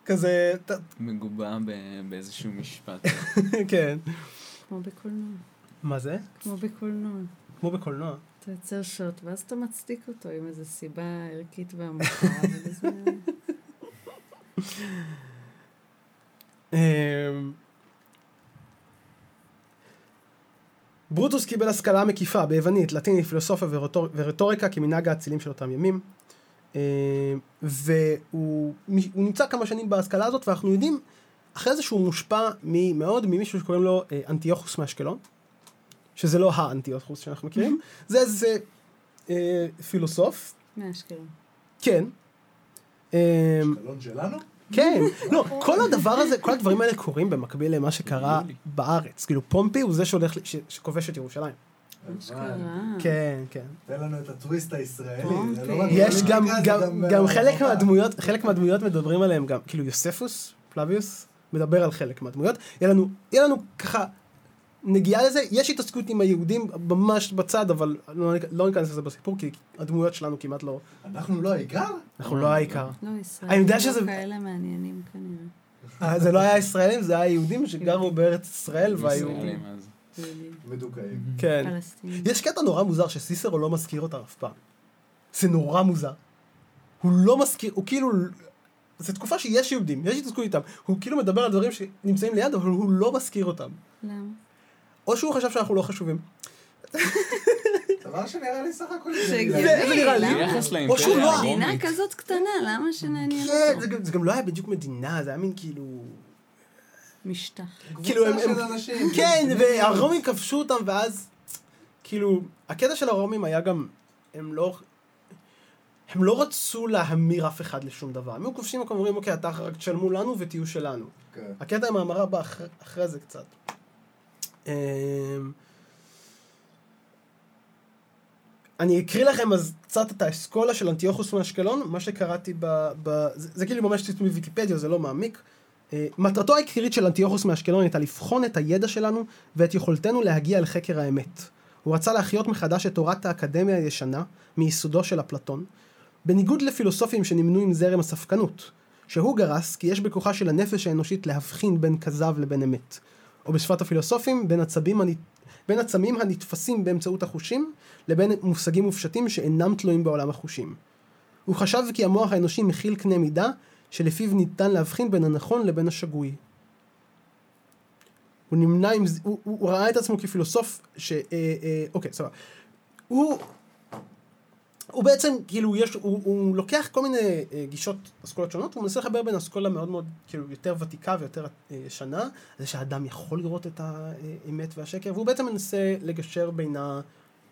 כזה, ת- מגובה ב- באיזשהו משפט. <laughs> כן. כמו בקולנוע. מה זה? כמו בקולנוע. כמו בקולנוע. אתה יוצר שוט, ואז אתה מצדיק אותו עם איזו סיבה ערכית ועמוקה, וזה... אמ, ברוטוס קיבל השכלה מקיפה ביוונית, לטינית, פילוסופיה ורטור- ורטוריקה כמנהג האצילים של אותם ימים. אמ, והוא הוא נמצא כמה שנים בהשכלה הזאת, ואנחנו יודעים אחרי זה שהוא מושפע מאוד ממישהו שקוראים לו אה, אנטיוכוס מאשקלון, שזה לא האנטיוכוס שאנחנו מכירים, <laughs> זה איזה אה, פילוסוף, מאשקלון. כן. אמ, קלון שלנו? כן, לא, כל הדבר הזה, כל הדברים האלה קורים במקביל למה שקרה. בארץ. כאילו, פומפי הוא זה שהולך, שכובש את ירושלים. כן, כן. תן לנו את הטוויסט הישראלי. לא יש גם, זה גם, גם חלק. מהדמויות, חלק מהדמויות מדברים עליהם גם, כאילו יוספוס, פלביוס, מדבר על חלק מהדמויות. יהיה לנו, יהיה לנו ככה נגיעה לזה, יש התעסקות עם היהודים ממש בצד, אבל לא, לא ניכנס לזה בסיפור, כי הדמויות שלנו כמעט לא, אנחנו לא העיקר? אנחנו לא העיקר. לא, ישראל. אני יודע לא שזה- כאלה מעניינים כנראה. אה, זה לא היה ישראלים, זה היה יהודים שגרו בארץ ישראל והיו... ישראלים. מדוכאים. כן. פלסטינים. יש קטע נורא מוזר שסיסרו לא מזכיר אותם אף פעם. זה נורא מוזר. הוא לא מזכיר, הוא כאילו... זו תקופה שיש יהודים, יש התעסקות איתם. הוא כאילו מדבר על דברים שנמצאים ליד, אבל הוא לא מזכיר אותם. למה? או שהוא חשב שאנחנו לא חשובים. דבר שנראה לי סך הכל... שהגיוני. זה- זה נראה לי. ביחס או שהוא לאימפריה לא- מדינה. כזאת קטנה, למה שנעניין כן, אותו? זה גם- זה גם לא היה בדיוק מדינה, זה היה מין כאילו... משטח. כאילו, הם- אנשים. כן, והרומים כבשו אותם, ואז... כאילו, הקטע של הרומים היה גם... הם לא... הם לא רצו להמיר אף אחד לשום דבר. הם היו כובשים מקום ואומרים, אוקיי, אתה רק תשלמו לנו ותהיו שלנו. כן. הקטע עם ההמרה בא אחרי זה קצת. אמ, אני אקריא לכם אז קצת את האסכולה של אנטיוכוס מאשקלון, מה שקראתי ב... ב זה, זה כאילו ממש ציטוט מוויקיפדיה, זה לא מעמיק. אה, מטרתו העיקרית של אנטיוכוס מאשקלון הייתה לבחון את הידע שלנו ואת יכולתנו להגיע לחקר האמת. הוא רצה להחיות מחדש את תורת האקדמיה הישנה, מיסודו של אפלטון, בניגוד לפילוסופים שנמנו עם זרם הספקנות, שהוא גרס כי יש בכוחה של הנפש האנושית להבחין בין כזב לבין אמת, או בשפת הפילוסופים, בין עצבים, הנ... בין עצמים הנתפסים באמצעות החושים, לבין מושגים מופשטים שאינם תלויים בעולם החושים. הוא חשב כי המוח האנושי מכיל קנה מידה, שלפיו ניתן להבחין בין הנכון לבין השגוי. הוא נמנע עם זה, הוא, הוא ראה את עצמו כפילוסוף ש... אה, אה, אוקיי, סבבה. הוא... הוא בעצם, כאילו, יש, הוא, הוא לוקח כל מיני אה, גישות, אסכולות שונות, הוא מנסה לחבר בין אסכולה מאוד מאוד, כאילו, יותר ותיקה ויותר אה, ישנה, זה שהאדם יכול לראות את האמת והשקר, והוא בעצם מנסה לגשר בינה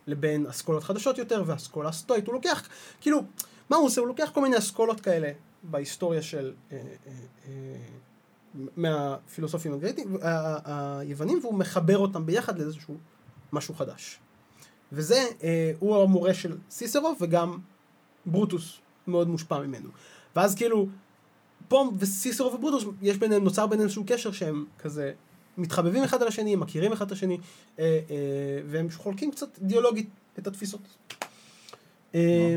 לבין אסכולות חדשות יותר, והאסכולה הסטואית, הוא לוקח, כאילו, מה הוא עושה? הוא לוקח כל מיני אסכולות כאלה, בהיסטוריה של, אה, מהפילוסופים הגריטים, ה- ה- היוונים, והוא מחבר אותם ביחד לאיזשהו משהו חדש. וזה, אה, הוא המורה של סיסרו, וגם ברוטוס מאוד מושפע ממנו. ואז כאילו, פה וסיסרו וברוטוס, יש ביניהם, נוצר ביניהם איזשהו קשר שהם כזה מתחבבים אחד על השני, מכירים אחד את השני, אה, אה, והם חולקים קצת אידיאולוגית את התפיסות. אה,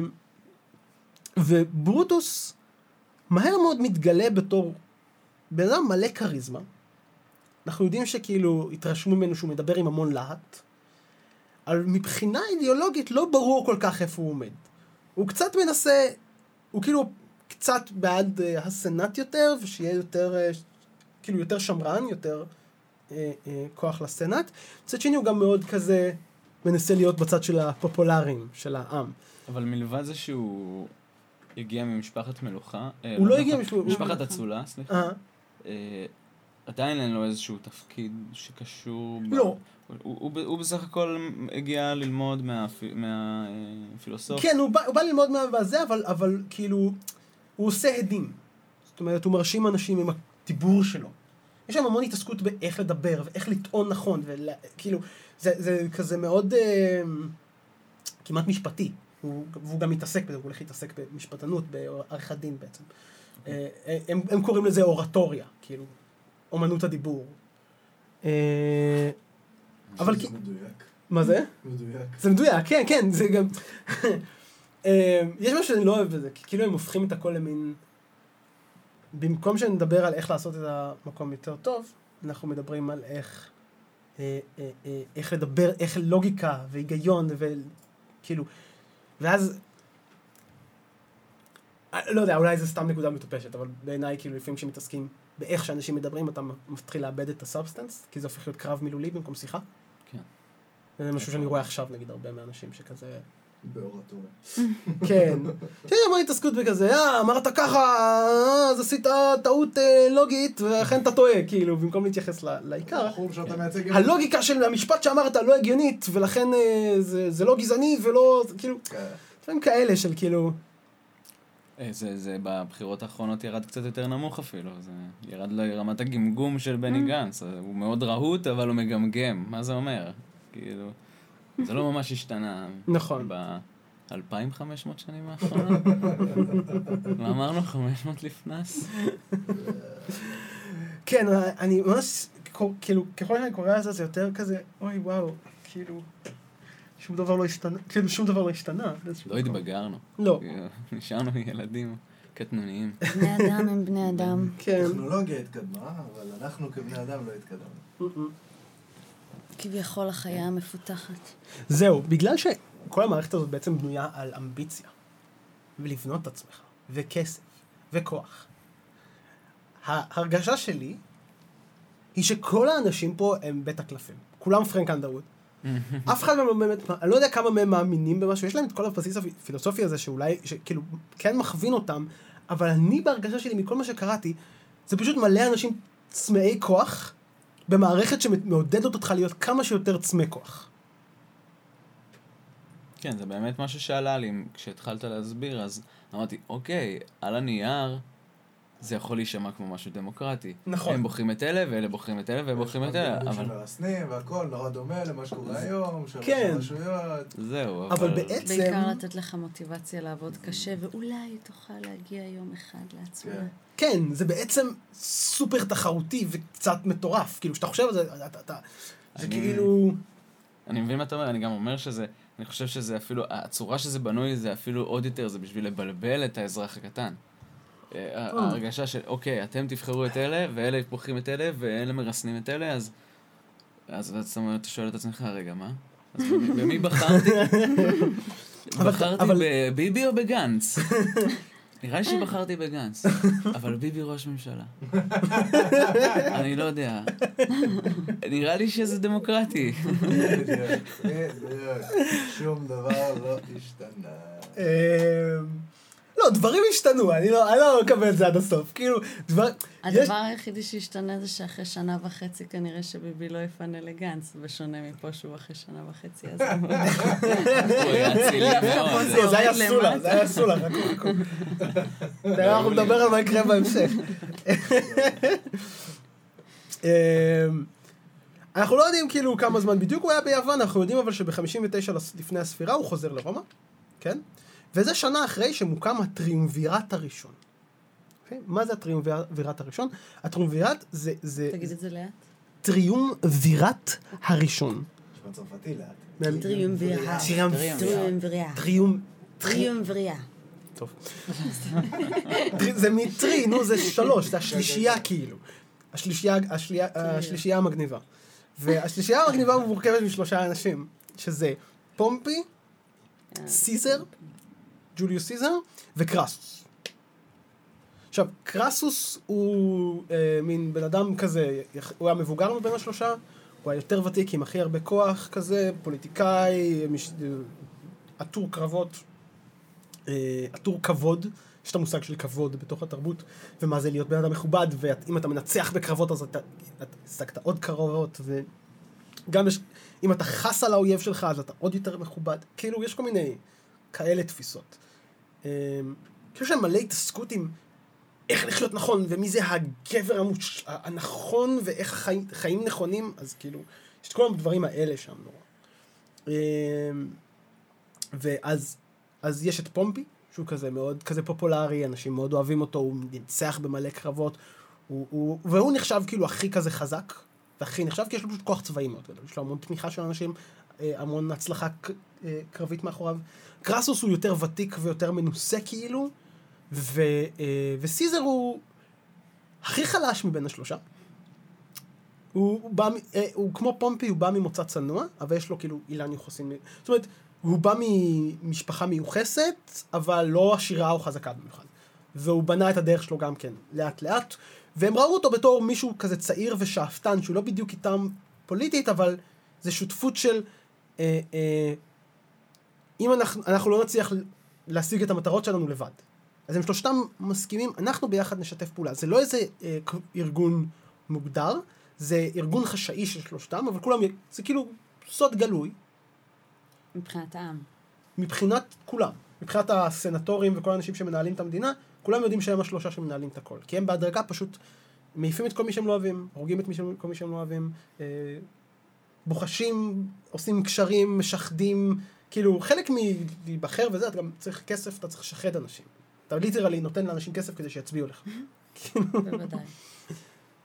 וברוטוס מהר מאוד מתגלה בתור בן אדם מלא כריזמה. אנחנו יודעים שכאילו התרשמו ממנו שהוא מדבר עם המון להט, אבל מבחינה אידיאולוגית לא ברור כל כך איפה הוא עומד. הוא קצת מנסה, הוא כאילו קצת בעד אה, הסנאט יותר, ושיהיה יותר, אה, כאילו יותר שמרן, יותר אה, אה, כוח לסנאט. מצד שני הוא גם מאוד כזה מנסה להיות בצד של הפופולריים, של העם. אבל מלבד זה שהוא הגיע ממשפחת מלוכה, הוא לא מלוכה, הגיע משפ- משפחת אצולה, סליחה, עדיין אין לו איזשהו תפקיד שקשור... ב- לא. הוא, הוא, הוא בסך הכל הגיע ללמוד מהפילוסופיה. כן, הוא בא, הוא בא ללמוד מהזה, אבל, אבל כאילו, הוא עושה הדים. זאת אומרת, הוא מרשים אנשים עם הדיבור שלו. יש שם המון התעסקות באיך לדבר, ואיך לטעון נכון, וכאילו, זה, זה כזה מאוד אה, כמעט משפטי. הוא, והוא גם מתעסק בזה, הוא הולך להתעסק במשפטנות, בעריכת דין בעצם. אה, אה, הם, הם קוראים לזה אורטוריה, כאילו, אומנות הדיבור. אה, אבל זה מדויק. מה זה? מדויק. זה מדויק, כן, כן, זה גם... אה, יש משהו שאני לא אוהב בזה, כי כאילו הם הופכים את הכל למין... במקום שנדבר על איך לעשות את המקום יותר טוב, אנחנו מדברים על איך... אה, איך לדבר, איך לוגיקה והיגיון וכאילו... ואז... לא יודע, אולי זה סתם נקודה מטופשת, אבל בעיניי כאילו לפעמים כשמתעסקים באיך שאנשים מדברים, אתה מתחיל לאבד את ה substance, כי זה הופך להיות קרב מילולי במקום שיחה. כן. זה משהו שאני רואה עכשיו, נגיד, הרבה מהאנשים שכזה... באורטוריה. <laughs> כן. שיש המון התעסקות בכזה, אה, אמרת ככה, אה, אז עשית טעות אה, לוגית, ולכן אתה טועה, כאילו, במקום להתייחס ל- לעיקר. מייצג... הלוגיקה של המשפט שאמרת לא הגיונית, ולכן אה, זה, זה לא גזעני ולא, כאילו, כן. דברים כאלה של כאילו, זה, זה בבחירות האחרונות ירד קצת יותר נמוך אפילו, זה ירד לרמת הגמגום של בני Mm. גנץ, הוא מאוד רהוט אבל הוא מגמגם, מה זה אומר? כאילו, זה לא ממש השתנה. נכון. ב-2500 שנים האחרונות? מה אמרנו? 500 לפנס? כן, אני ממש, כאילו, ככל שאני קורא על זה, זה יותר כזה, אוי וואו, כאילו, שום דבר לא השתנה, כאילו, שום דבר לא השתנה. לא. התבגרנו. לא, <laughs> נשארנו ילדים קטנוניים. בני אדם הם בני <laughs> אדם. כן. הטכנולוגיה התקדמה, אבל אנחנו כבני אדם לא התקדמנו. כביכול החיה המפותחת. זהו, בגלל שכל המערכת הזאת בעצם בנויה על אמביציה, ולבנות את עצמך, וכסף, וכוח. ההרגשה שלי היא שכל האנשים פה הם בית הקלפים. כולם פרנק אנדרווד. אף אחד מהם לא באמת, אני לא יודע כמה מהם מאמינים במשהו, יש להם את כל הבסיס הפילוסופי הזה שאולי, שכאילו, כן מכווין אותם, אבל אני בהרגשה שלי, מכל מה שקראתי, זה פשוט מלא אנשים צמאי כוח, במערכת שמעודדת אותך להיות כמה שיותר צמא כוח. כן, זה באמת משהו שעלה לי כשהתחלת להסביר, אז אמרתי, אוקיי, על הנייר זה יכול להישמע כמו משהו דמוקרטי. נכון. הם בוחרים את אלה, ואלה בוחרים את אלה, והם בוחרים את אלה, אבל... אבל שמרסנים והכל נורא דומה למה שקורה היום, של כן. רשויות. זהו, אבל בעצם... בעיקר לתת לך מוטיבציה לעבוד קשה, ואולי תוכל להגיע יום אחד לעצמה. כן. כן, זה בעצם סופר תחרותי וקצת מטורף. כאילו, כשאתה חושב על זה, אתה, אתה, אתה, זה אני- כאילו... אני מבין מה אתה אומר, אני גם אומר שזה, אני חושב שזה אפילו, הצורה שזה בנוי זה אפילו עוד יותר, זה בשביל לבלבל את האזרח הקטן. אה, ההרגשה של, אוקיי, אתם תבחרו את אלה, ואלה בוחרים את אלה, ואלה מרסנים את אלה, אז... אז אתה שואל את עצמך, רגע, מה? אז במי- בחרתי? <laughs> בחרתי בביבי או בגנץ? <laughs> נראה לי שבחרתי בגנץ, אבל ביבי ראש ממשלה. <laughs> אני לא יודע. נראה לי שזה דמוקרטי. בדיוק, בדיוק. שום דבר לא השתנה. לא, דברים השתנו, אני לא אני לא מקבל את זה עד הסוף. כאילו, דבר... יש- הדבר היחידי שהשתנה זה שאחרי שנה וחצי כנראה שביבי לא יפנה לגנץ, בשונה מפה שהוא אחרי שנה וחצי אז. <laughs> <laughs> זה לא, היה סולה. זה היה סולה, <laughs> אנחנו נדבר על מה יקרה בהמשך. אמ, אנחנו לא יודעים כאילו כמה זמן בדיוק הוא היה ביוון, אנחנו יודעים אבל שב-59 לפני הספירה הוא חוזר לרומא, כן? וזה שנה אחרי שמוקם הטריומווירט הראשון. אוקיי? מה זה הטריומווירט הראשון? הטריומווירט זה, זה תגיד את זה לאט. טריומווירט הראשון. נשמע צרפתי לאט. טריומווירט. טריומווירט. טוב. זה מטרי, נו, זה שלוש, זה השלישייה כאילו. השלישייה, השלישייה, השלישייה המגניבה. והשלישייה המגניבה מורכבת משלושה אנשים, שזה פומפי, סיזר, ג'וליוס סיזר וקרסוס. עכשיו, קרסוס הוא אה, מין בן אדם כזה, הוא היה מבוגר מבין השלושה, הוא היה יותר ותיק עם הכי הרבה כוח כזה, פוליטיקאי, מש... אה, עטור קרבות, אה, עטור כבוד, יש את המושג של כבוד בתוך התרבות, ומה זה להיות בן אדם מכובד, ואם אתה מנצח בקרבות אז אתה השגת עוד קרבות, וגם יש, אם אתה חס על האויב שלך אז אתה עוד יותר מכובד, כאילו יש כל מיני כאלה תפיסות. אה, יש להם מלא התעסקות עם איך לחיות נכון, ומי זה הגבר המוש... הנכון, ואיך חיים, חיים נכונים, אז כאילו, יש את כל הדברים האלה שם נורא. אמ, ואז אז יש את פומפי, שהוא כזה מאוד כזה פופולרי, אנשים מאוד אוהבים אותו, הוא ניצח במלא קרבות, הוא, הוא, והוא נחשב כאילו הכי כזה חזק, והכי נחשב, כי יש לו פשוט כוח צבאי מאוד גדול, יש לו המון תמיכה של אנשים, אה, המון הצלחה אה, קרבית מאחוריו. קרסוס הוא יותר ותיק ויותר מנוסה כאילו, ו, אה, וסיזר הוא הכי חלש מבין השלושה. הוא, הוא בא, אה, הוא כמו פומפי, הוא בא ממוצא צנוע, אבל יש לו כאילו אילן יוחסין. זאת אומרת, הוא בא ממשפחה מיוחסת, אבל לא עשירה או חזקה במיוחד. והוא בנה את הדרך שלו גם כן, לאט לאט, והם ראו אותו בתור מישהו כזה צעיר ושאפתן, שהוא לא בדיוק איתם פוליטית, אבל זה שותפות של... אה, אה, אם אנחנו, אנחנו לא נצליח להשיג את המטרות שלנו לבד. אז הם שלושתם מסכימים, אנחנו ביחד נשתף פעולה. זה לא איזה אה, ארגון מוגדר, זה ארגון חשאי של שלושתם, אבל כולם, זה כאילו סוד גלוי, מבחינת העם. מבחינת כולם. מבחינת הסנטורים וכל האנשים שמנהלים את המדינה, כולם יודעים שהם השלושה שמנהלים את הכל. כי הם בהדרגה פשוט מעיפים את כל מי שהם לא אוהבים, הורגים את מי שהם, כל מי שהם לא אוהבים, אה, בוחשים, עושים קשרים, משחדים, כאילו, חלק מלהיבחר וזה, אתה גם צריך כסף, אתה צריך לשחד אנשים. אתה ליטרלי נותן לאנשים כסף כדי שיצביעו לך. <laughs> בוודאי.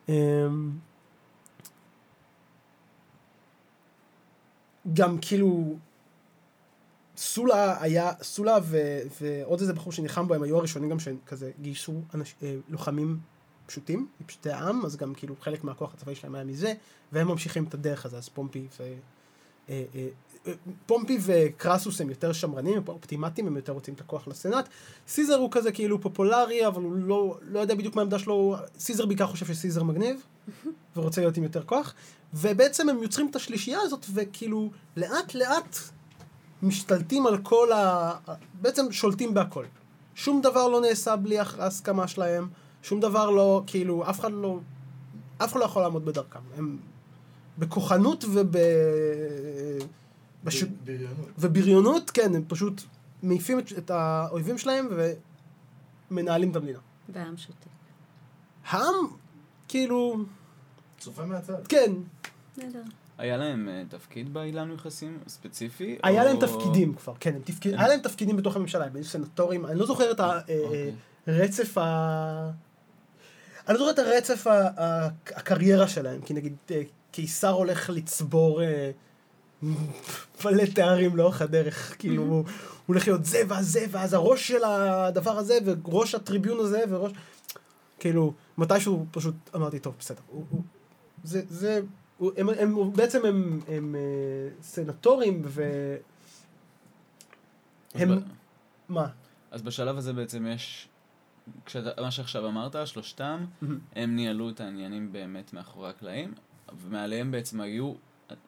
אמ, גם כאילו, סולה היה, סולה ו, ועוד איזה בחור שנלחם בו, הם היו הראשונים גם שכזה גייסו אנש, אה, לוחמים פשוטים, מפשוטי העם, אז גם כאילו חלק מהכוח הצבאי שלהם היה מזה, והם ממשיכים את הדרך הזו, אז פומפי ו... אה, אה, פומפי וקרסוס הם יותר שמרנים, הם אופטימטים, הם יותר רוצים את הכוח לסנאט. סיזר הוא כזה כאילו פופולרי, אבל הוא לא, לא יודע בדיוק מה העמדה שלו, סיזר בעיקר חושב שסיזר מגניב, <laughs> ורוצה להיות עם יותר כוח, ובעצם הם יוצרים את השלישייה הזאת, וכאילו לאט לאט משתלטים על כל ה... בעצם שולטים בהכל. שום דבר לא נעשה בלי ההסכמה שלהם, שום דבר לא, כאילו, אף אחד לא... אף אחד לא יכול לעמוד בדרכם. הם בכוחנות וב... בש... בריונות. ובריונות, כן, הם פשוט מעיפים את, את האויבים שלהם ומנהלים את המדינה. והעם שותק. העם, כאילו, צופה מהצד. כן, נהדר. היה להם אה, תפקיד באילן יחסים ספציפי? היה להם או- תפקידים כבר, כן, הם תפקיד, היה להם תפקידים בתוך הממשלה, הם היו סנטורים, אני לא זוכר את אוקיי. הרצף ה... אני לא זוכר את הרצף הקריירה שלהם, כי נגיד אה, קיסר הולך לצבור אה, מלא תארים לאורך הדרך, כאילו הוא הולך להיות זה ואז זה, ואז הראש של הדבר הזה, וראש הטריביון הזה, וראש... כאילו, מתישהו פשוט אמרתי, טוב, בסדר, הוא, הוא, זה, זה, הוא, הם, הם, הם, בעצם הם, הם אה, סנטורים, ו... אז הם- ב- מה? אז בשלב הזה בעצם יש, כשאתה, מה שעכשיו אמרת, שלושתם, הם ניהלו את העניינים באמת מאחורי הקלעים, ומעליהם בעצם היו,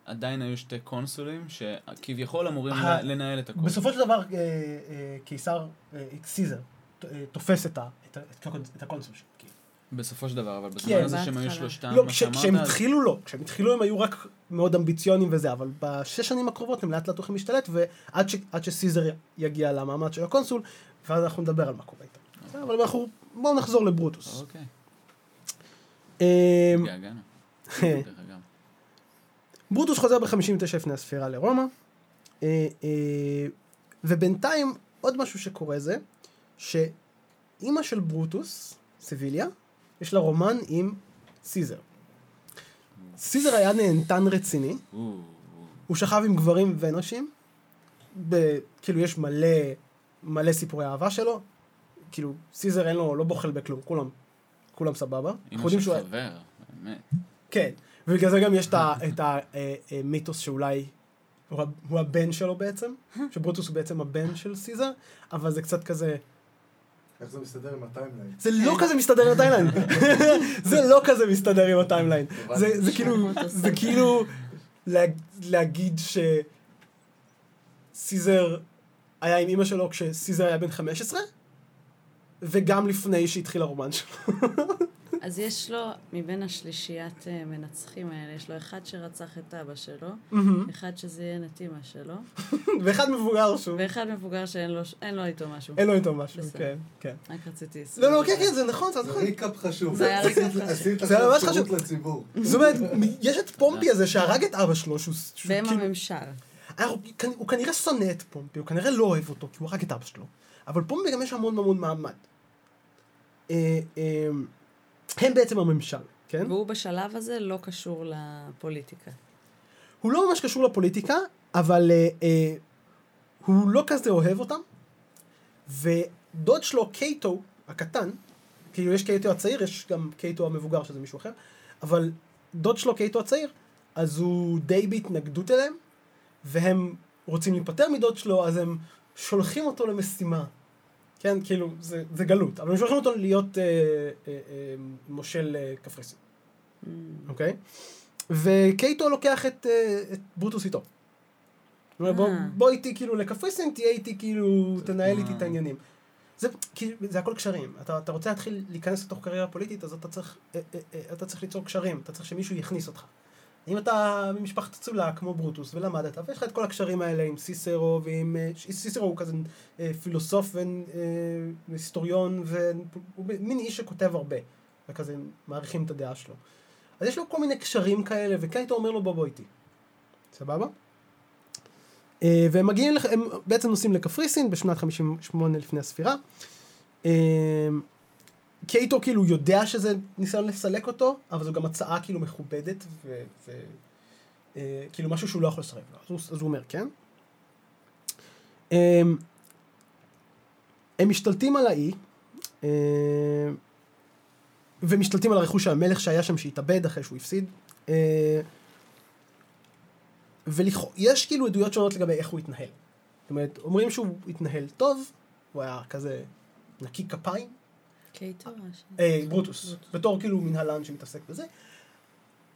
עדיין היו שתי קונסולים שכביכול אמורים ה- לנהל את הכל. בסופו של דבר, אה, אה, קיסר, אה, סיזר, אה, תופס את ה- את את הקונס- את הקונסול שלו. כאילו. בסופו של דבר, אבל כן, בזמן הזה שהם היו. שלושתם, לא, מה שאמרת, כשהם אז- התחילו לא, כשהם התחילו הם היו רק מאוד אמביציונים וזה, אבל בשש שנים הקרובות הם לאט לאט הולכים להשתלט, ועד ש- שסיזר יגיע למעמד של הקונסול, ואז אנחנו נדבר על מה קורה איתם. בסדר, אבל אנחנו, בואו נחזור לברוטוס. אוקיי, אמ, התגעגענו. <laughs> ברוטוס חוזר ב-59 לפני הספירה לרומא, אה, אה, ובינתיים עוד משהו שקורה זה, שאימא של ברוטוס, סביליה, יש לה רומן עם סיזר. סיזר היה נהנתן רציני, הוא שכב עם גברים ונשים, ב, כאילו יש מלא, מלא סיפורי אהבה שלו, כאילו סיזר אין לו, לא בוחל בכלום, כולם, כולם סבבה. אמא יודעים של חבר, באמת. כן, ובגלל זה גם יש את ה- את המיתוס שאולי הוא הבן שלו בעצם, שברוטוס הוא בעצם הבן של סיזר, אבל זה קצת כזה, איך זה מסתדר עם ה timeline? זה לא כזה מסתדר עם ה timeline, <laughs> זה לא כזה מסתדר עם ה timeline, זה זה כאילו, זה כאילו לה- להגיד שסיזר היה עם אמא שלו כשסיזר היה בן 15, וגם לפני שהתחיל הרומן שלו. <laughs> אז יש לו, מבין השלישיית אה, מנצחים האלה, יש לו אחד שרצח את אבא שלו, אחד שזיין את אימא שלו, <laughs> ואחד מבוגר שהוא, ואחד מבוגר שאין לו, איתו משהו. אין לו איתו משהו. כן, כן. רק רציתי... לא, לא, כן, כן, זה נכון, זה נכון. ריקאפ חשוב. זה היה ריקאפ חשוב. זה היה ממש חשוב. לציבור. זאת אומרת, יש את פומפי הזה שהרג את אבא שלו, שהוא... שהוא והם כאילו- הממשל. כנ- הוא כנראה שונא את פומפי, הוא כנראה לא אוהב אותו, כי הוא הרג את אבא שלו. אבל פומפי גם יש המון המון מעמד. הם בעצם הממשל, כן? והוא בשלב הזה לא קשור לפוליטיקה. הוא לא ממש קשור לפוליטיקה, אבל אה, אה, הוא לא כזה אוהב אותם. ודוד שלו, קייטו הקטן, כאילו יש קייטו הצעיר, יש גם קייטו המבוגר שזה מישהו אחר, אבל דוד שלו, קייטו הצעיר, אז הוא די בהתנגדות אליהם, והם רוצים להיפטר מדוד שלו, אז הם שולחים אותו למשימה. כן, כאילו, זה, זה גלות, אבל הם שולחים אותו להיות אה, אה, אה, מושל אה, קפריסין. Mm. אוקיי? וקייטו לוקח את, אה, את ברוטוס איתו. הוא אומר, בוא, אה. בוא איתי כאילו לקפריסין, תהיה איתי כאילו, תנהל איתי אה. את העניינים. זה, כאילו, זה הכל קשרים. אתה, אתה רוצה להתחיל להיכנס לתוך קריירה פוליטית, אז אתה צריך, אה, אה, אה, אתה צריך ליצור קשרים, אתה צריך שמישהו יכניס אותך. אם אתה ממשפחת אצולה כמו ברוטוס ולמדת, ויש לך את כל הקשרים האלה עם סיסרו ועם... אה, סיסרו הוא כזה אה, פילוסוף והיסטוריון, והוא מין איש שכותב הרבה, וכזה מעריכים את הדעה שלו. אז יש לו כל מיני קשרים כאלה, וקייטו אומר לו בוא בוא איתי. סבבה? אה, והם מגיעים, הם בעצם נוסעים לקפריסין בשנת 58 לפני הספירה. קייטו כאילו יודע שזה ניסיון לסלק אותו, אבל זו גם הצעה כאילו מכובדת, ו... ו אה, כאילו משהו שהוא לא יכול לסרב לו. אז הוא, אז הוא אומר כן. אה, הם משתלטים על האי, אה, ומשתלטים על הרכוש של המלך שהיה שם שהתאבד אחרי שהוא הפסיד. אה, ויש כאילו עדויות שונות לגבי איך הוא התנהל. זאת אומרת, אומרים שהוא התנהל טוב, הוא היה כזה נקי כפיים, קייטו? השם. אה, ברוטוס, בתור כאילו מנהלן שמתעסק בזה.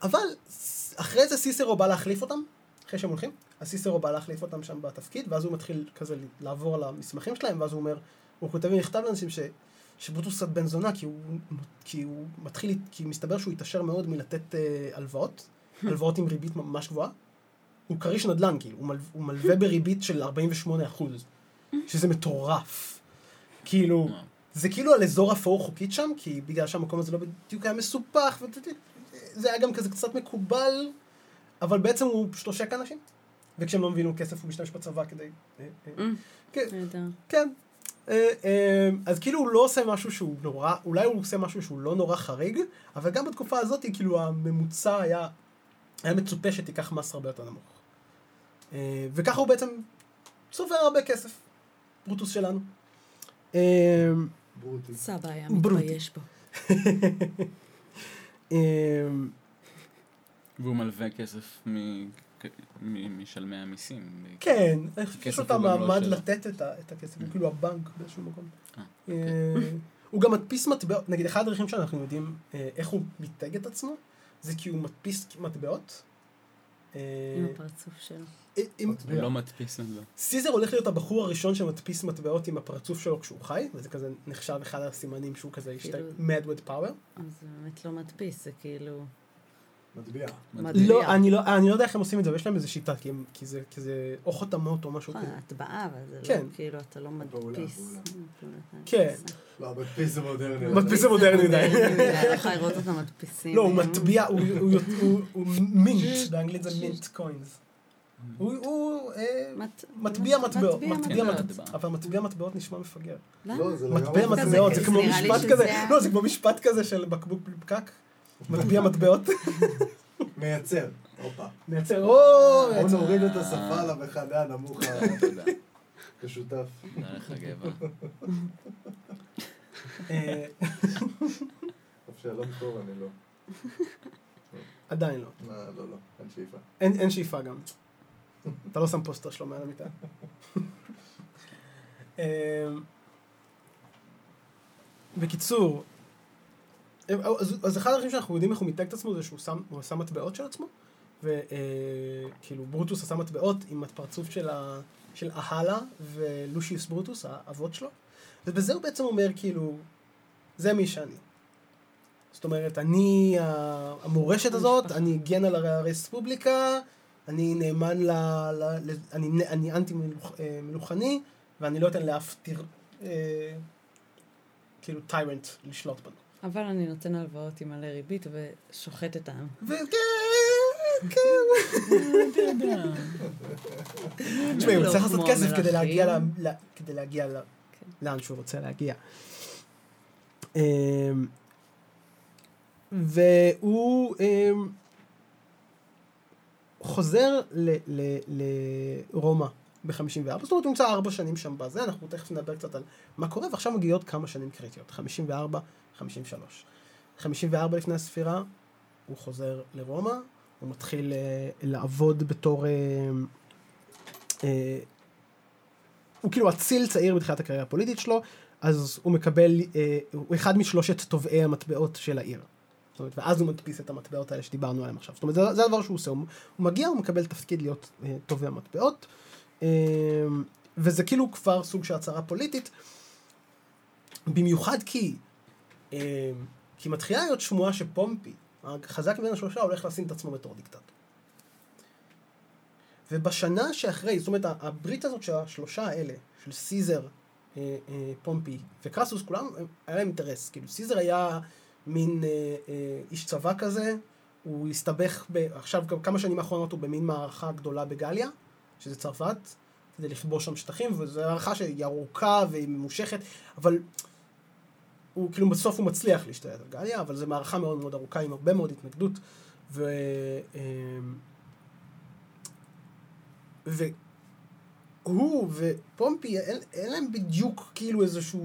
אבל אחרי זה סיסרו בא להחליף אותם, אחרי שהם הולכים, אז סיסרו בא להחליף אותם שם בתפקיד, ואז הוא מתחיל כזה לעבור על המסמכים שלהם, ואז הוא אומר, הוא כותב מכתב לאנשים ש... שברוטוס קצת בן זונה, כי הוא, כי הוא מתחיל, כי מסתבר שהוא התעשר מאוד מלתת אה, הלוואות, <laughs> הלוואות עם ריבית ממש גבוהה. הוא כריש נדל"ן, כאילו, הוא, מל, הוא מלווה בריבית של 48 אחוז, <laughs> שזה מטורף. כאילו. זה כאילו על אזור אפור חוקית שם, כי בגלל שהמקום הזה לא בדיוק היה מסופח, וזה היה גם כזה קצת מקובל, אבל בעצם הוא פשוט עושק אנשים. וכשהם לא מבינים כסף הוא משתמש בצבא כדי... אה, אה, Mm, כן. כן. אה, אה, אז כאילו הוא לא עושה משהו שהוא נורא, אולי הוא עושה משהו שהוא לא נורא חריג, אבל גם בתקופה הזאת כאילו הממוצע היה, היה מצופה שתיקח מס הרבה יותר נמוך. אה, וככה הוא בעצם צובר הרבה כסף, ברוטוס שלנו. ברוטי. סבא היה. מתבייש בו. אה, והוא מלווה כסף מ- מ- משלמי המיסים. כן, יש כסף לו את לא המעמד שלו. לתת את הכסף, הוא כאילו הבנק באיזשהו מקום. אה, אה, הוא גם מדפיס מטבעות, נגיד אחד הדרכים שאנחנו יודעים אה, איך הוא מיתג את עצמו, זה כי הוא מדפיס מטבעות, עם הפרצוף שלו. מטבע. הוא לא מדפיס זה. סיזר הולך להיות הבחור הראשון שמדפיס מטבעות עם הפרצוף שלו כשהוא חי, וזה כזה נחשב אחד הסימנים שהוא כזה כאילו- ה-mad with power. אז זה באמת לא מדפיס, זה כאילו... מטביע. מטביע. לא, אני לא, אני לא יודע איך הם עושים את זה, אבל יש להם איזה שיטה, כי, הם, כי, זה, כי זה או חותמות או משהו נכון, כזה. הטבעה, אבל זה כן. לא, כאילו, אתה לא מדפיס. כן. לא, מדפיס זה מודרני. מדפיס זה מודרני מדי. <laughs> אני לא יכולה לראות אותם מדפיסים. לא, הוא מטביע, הוא, מינט, <laughs> באנגלית זה מינט <laughs> קוינס. הוא, הוא אה, מטביע מטבעות, מטביע מטביע מטבעות. מטבעות, אבל מטביע מטבעות נשמע מפגר. למה? לא, זה לגמרי מטבע מטבע. מטבעות, זה כמו משפט כזה, לא, זה כמו משפט כזה של בקבוק פקק. מטביע מטבעות, <laughs> מייצר. הופה. מייצר, או, בוא מייצר. נוריד את השפה למכנה הנמוך. כשותף. דרך הגבע. אה, אבשלום טוב, אני לא. עדיין לא. מה, לא, לא, אין שאיפה. אין, שאיפה גם. אתה לא שם פוסטר שלו מעל המיטה. <laughs> אמ, בקיצור, אז, אז אחד הדברים שאנחנו יודעים איך הוא מיתג את עצמו זה שהוא שם, הוא עשה מטבעות של עצמו, וכאילו ברוטוס עשה מטבעות עם הפרצוף של, ה, של אהלה ולושיוס ברוטוס, האבות שלו, ובזה הוא בעצם אומר כאילו, זה מי שאני. זאת אומרת, אני, המורשת הזאת. אני אגן על הרספובליקה, אני נאמן ל... ל, ל אני, אני אנטי מלוכ, אה, מלוכני, ואני לא אתן לאף טיר, אה, כאילו טיירנט לשלוט בנו. אבל אני נותן הלוואות עם מלא ריבית ושוחט את העם. וכן, כן. תשמעי, הוא לא צריך לעשות כסף כדי להגיע כן. לאן שהוא רוצה להגיע. אמ, והוא אמ, חוזר לרומא ב-54, זאת אומרת הוא נמצא ארבע שנים שם בזה, אנחנו תכף נדבר קצת על מה קורה, ועכשיו מגיעות כמה שנים קריטיות, 54, 53. 54 לפני הספירה, הוא חוזר לרומא, הוא מתחיל אה, לעבוד בתור... אה, אה, הוא כאילו אציל צעיר בתחילת הקריירה הפוליטית שלו, אז הוא מקבל, אה, הוא אחד משלושת תובעי המטבעות של העיר. זאת אומרת, ואז הוא מדפיס את המטבעות האלה שדיברנו עליהם עכשיו. זאת אומרת, זה, זה הדבר שהוא עושה, הוא, הוא מגיע, הוא מקבל תפקיד להיות אה, תובע מטבעות, וזה כאילו כבר סוג של הצהרה פוליטית, במיוחד כי, אה, כי מתחילה להיות שמועה שפומפי, החזק מבין השלושה, הולך לשים את עצמו בתור דיקטטור. ובשנה שאחרי, זאת אומרת, הברית הזאת של השלושה האלה, של סיזר, אה, אה, פומפי וקרסוס, כולם, היה להם אינטרס. כאילו, סיזר היה מין אה, איש צבא כזה, הוא הסתבך, ב, עכשיו כמה שנים האחרונות הוא במין מערכה גדולה בגליה, שזה צרפת, כדי לכבוש שם שטחים, וזו הערכה שהיא ארוכה והיא ממושכת, אבל הוא כאילו בסוף הוא מצליח להשתלט על גליה, אבל זו מערכה מאוד מאוד ארוכה עם הרבה מאוד התנגדות. ו... אמ, והוא ופומפי, אין, אין להם בדיוק כאילו איזושהי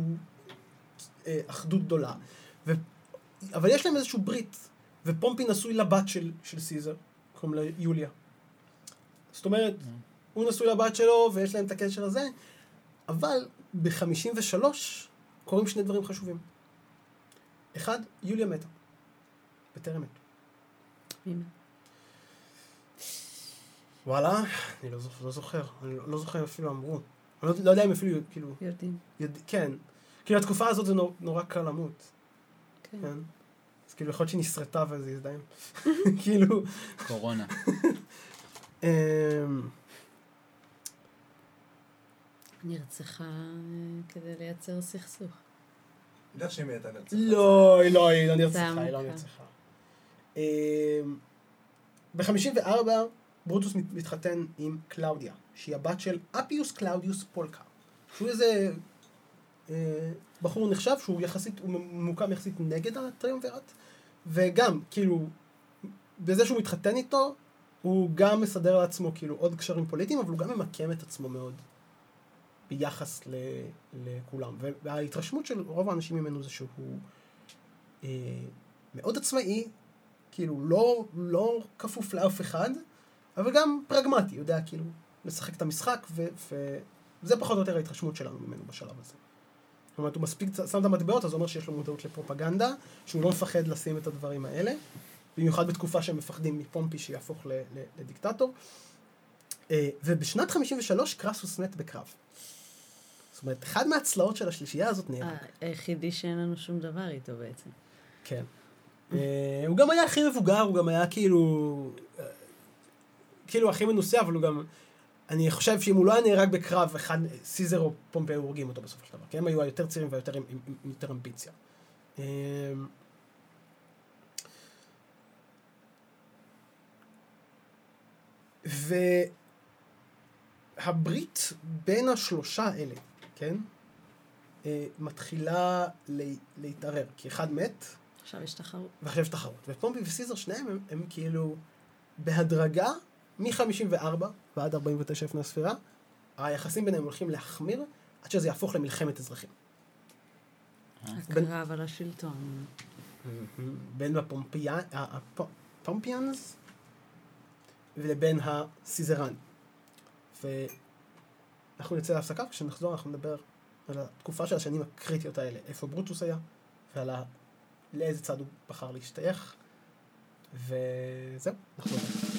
אה, אחדות גדולה. ו... אבל יש להם איזושהי ברית, ופומפי נשוי לבת של, של סיזר, קוראים לה יוליה. זאת אומרת, הוא נשוי לבת שלו, ויש להם את הקשר הזה, אבל ב-53 קורים שני דברים חשובים. אחד, יוליה מתה. בטרם מת. הנה. וואלה, אני לא זוכר, לא זוכר, אני לא, לא זוכר אם אפילו אמרו. אני לא, לא יודע אם אפילו, כאילו, יודעים. יודע, כן. כאילו, התקופה הזאת זה נור, נורא קל למות, כן. כן? אז כאילו, יכול להיות שהיא נסרטה וזה יזדהם. <laughs> כאילו, קורונה. <laughs> נרצחה אה, כדי לייצר סכסוך. יודע שהיא מי הייתה נרצחה. לא, היא לא, היא לא נרצחה, היא לא עמוקה. נרצחה. אמ, ב-54 ברוטוס מת- מתחתן עם קלאודיה, שהיא הבת של אפיוס קלאודיוס פולקר. שהוא איזה אה, בחור נחשב שהוא יחסית, הוא ממוקם יחסית נגד הטריומווירט, וגם, כאילו, בזה שהוא מתחתן איתו, הוא גם מסדר לעצמו כאילו עוד קשרים פוליטיים, אבל הוא גם ממקם את עצמו מאוד ביחס ל, לכולם. וההתרשמות של רוב האנשים ממנו זה שהוא אה, מאוד עצמאי, כאילו לא, לא כפוף לאף אחד, אבל גם פרגמטי, יודע כאילו לשחק את המשחק, ו, וזה פחות או יותר ההתרשמות שלנו ממנו בשלב הזה. זאת אומרת, הוא מספיק שם את המטבעות, אז זה אומר שיש לו מודעות לפרופגנדה, שהוא לא מפחד לשים את הדברים האלה. במיוחד בתקופה שהם מפחדים מפומפי שיהפוך לדיקטטור. אה, ובשנת 53 קרסוס מת בקרב. זאת אומרת, אחד מהצלעות של השלישייה הזאת נהרג. היחידי שאין לנו שום דבר איתו בעצם. כן. אה, הוא גם היה הכי מבוגר, הוא גם היה כאילו... אה, כאילו הכי מנוסה, אבל הוא גם... אני חושב שאם הוא לא היה נהרג בקרב, אחד, סיזר או פומפי היו הורגים אותו בסופו של דבר, כי הם היו היותר צעירים ויותר עם, עם, עם יותר אמביציה. אה, והברית בין השלושה האלה, כן? אה, מתחילה לה- להתערער, כי אחד מת, עכשיו יש תחרות. ועכשיו יש תחרות. ופומפי וסיזר שניהם הם, הם כאילו בהדרגה מ-54 ועד 49 לפני הספירה, היחסים ביניהם הולכים להחמיר עד שזה יהפוך למלחמת אזרחים. הקרב על השלטון. בין הפומפיאנס לבין הסיזרן. ואנחנו נצא להפסקה, וכשנחזור אנחנו נדבר על התקופה של השנים הקריטיות האלה, איפה ברוטוס היה, ועל. לאיזה צד הוא בחר להשתייך. וזהו, נחזור.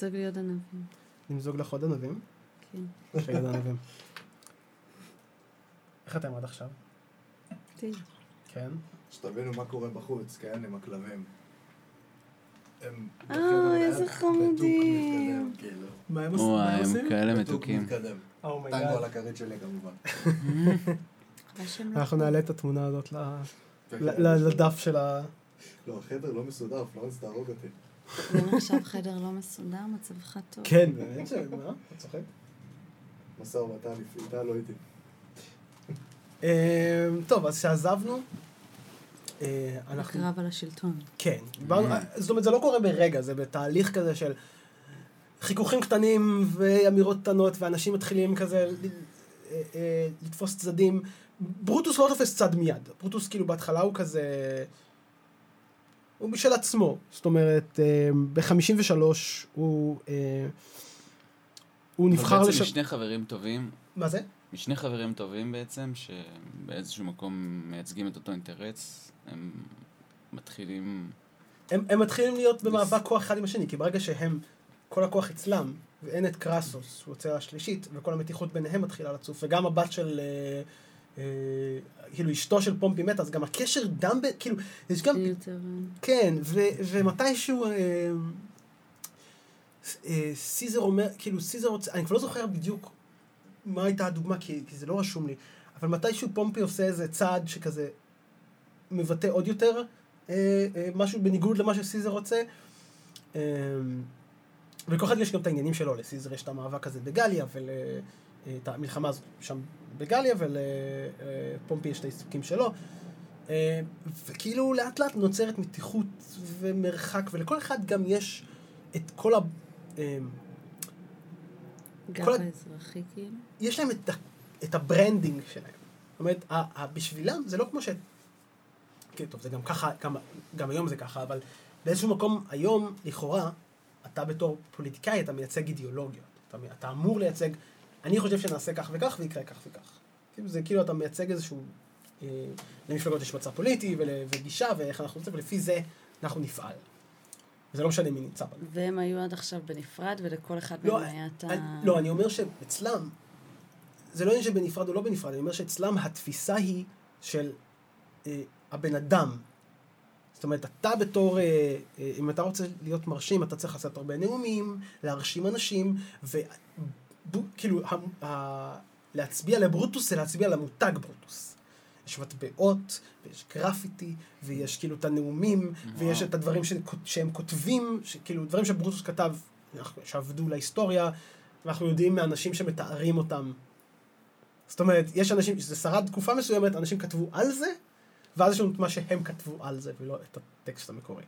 תמזוג לי עוד ענבים. נמזוג לך עוד ענבים? כן. יש לי עוד ענבים. איך אתם עד עכשיו? כן. שתבינו מה קורה בחוץ, כן, עם הכלבים. בחדר איזה חמודים. כאילו. מה הם עושים? מה וואי, הם? כאלה מתוקים. Oh טנגו על. הכרית שלי כמובן. לא <laughs> אנחנו נעלה את התמונה הזאת לדף של ה... לא, החדר לא מסודר, פלורנס תהרוג אותי. נחשב חדר לא מסודר, מצבך טוב. כן, באמת ש... מה? אתה צוחק? משא ומתן איתה לא איתי. אה, טוב, אז כשעזבנו, אה, אנחנו... הקרב על השלטון. כן. דיברנו- זאת אומרת, זה לא קורה ברגע, זה בתהליך כזה של חיכוכים קטנים ואמירות קטנות, ואנשים מתחילים כזה אה, אה, לתפוס צדדים. ברוטוס לא תופס צד מיד. ברוטוס כאילו בהתחלה הוא כזה... הוא משל עצמו. זאת אומרת, ב-53 הוא... אה, הוא נבחר בעצם לשם... משני חברים טובים, מה זה? משני חברים טובים בעצם, שבאיזשהו מקום מייצגים את אותו אינטרס, הם מתחילים... הם, הם מתחילים להיות במאבק כוח אחד עם השני, כי ברגע שהם, כל הכוח אצלם, ואין את קרסוס, הוא יוצא לשלישית, וכל המתיחות ביניהם מתחילה לצוף, וגם הבת של, אה, אה, כאילו אשתו של פומפי מתה, אז גם הקשר דם, ב, כאילו, יש גם, יותר... כן, ו, ומתישהו, אה, אה, סיזר אומר, כאילו סיזר רוצה, אני כבר לא זוכר בדיוק מה הייתה הדוגמה, כי, כי זה לא רשום לי, אבל מתישהו פומפי עושה איזה צעד שכזה מבטא עוד יותר אה, אה, משהו בניגוד למה שסיזר רוצה. אה, ולכל אחד יש גם את העניינים שלו, לסיזר יש את המאבק הזה בגליה, ואת המלחמה הזאת שם בגליה, ולפומפי יש את העיסוקים שלו. אה, וכאילו לאט לאט נוצרת מתיחות ומרחק, ולכל אחד גם יש את כל ה... אה, גב כל האזרחי כאילו. יש להם את, את ה branding שלהם. זאת אומרת, בשבילם זה לא כמו ש... כן, טוב, זה גם ככה, גם, גם היום זה ככה, אבל באיזשהו מקום היום, לכאורה, אתה בתור פוליטיקאי, אתה מייצג אידיאולוגיות. אתה, אתה אמור לייצג, אני חושב שנעשה כך וכך ויקרה כך וכך. כאילו, זה כאילו אתה מייצג איזשהו... אה, למפלגות יש מצע פוליטי ול, וגישה ואיך אנחנו רוצים, ולפי זה אנחנו נפעל. זה לא משנה מי נמצא בנו. והם היו עד עכשיו בנפרד, ולכל אחד לא, מהם היה את ה... לא, אני אומר שאצלם, זה לא עניין שבנפרד או לא בנפרד, אני אומר שאצלם התפיסה היא של אה, הבן אדם. זאת אומרת, אתה בתור, אה, אה, אם אתה רוצה להיות מרשים, אתה צריך לעשות הרבה נאומים, להרשים אנשים, וכאילו, להצביע לברוטוס זה להצביע למותג ברוטוס. יש מטבעות, ויש גרפיטי, ויש כאילו את הנאומים, ויש את הדברים ש- שהם כותבים, כאילו דברים שברוטוס כתב, שעבדו להיסטוריה, ואנחנו יודעים מאנשים שמתארים אותם. זאת אומרת, יש אנשים, זה שרד תקופה מסוימת, אנשים כתבו על זה, ואז יש לנו את מה שהם כתבו על זה, ולא את הטקסט המקורי.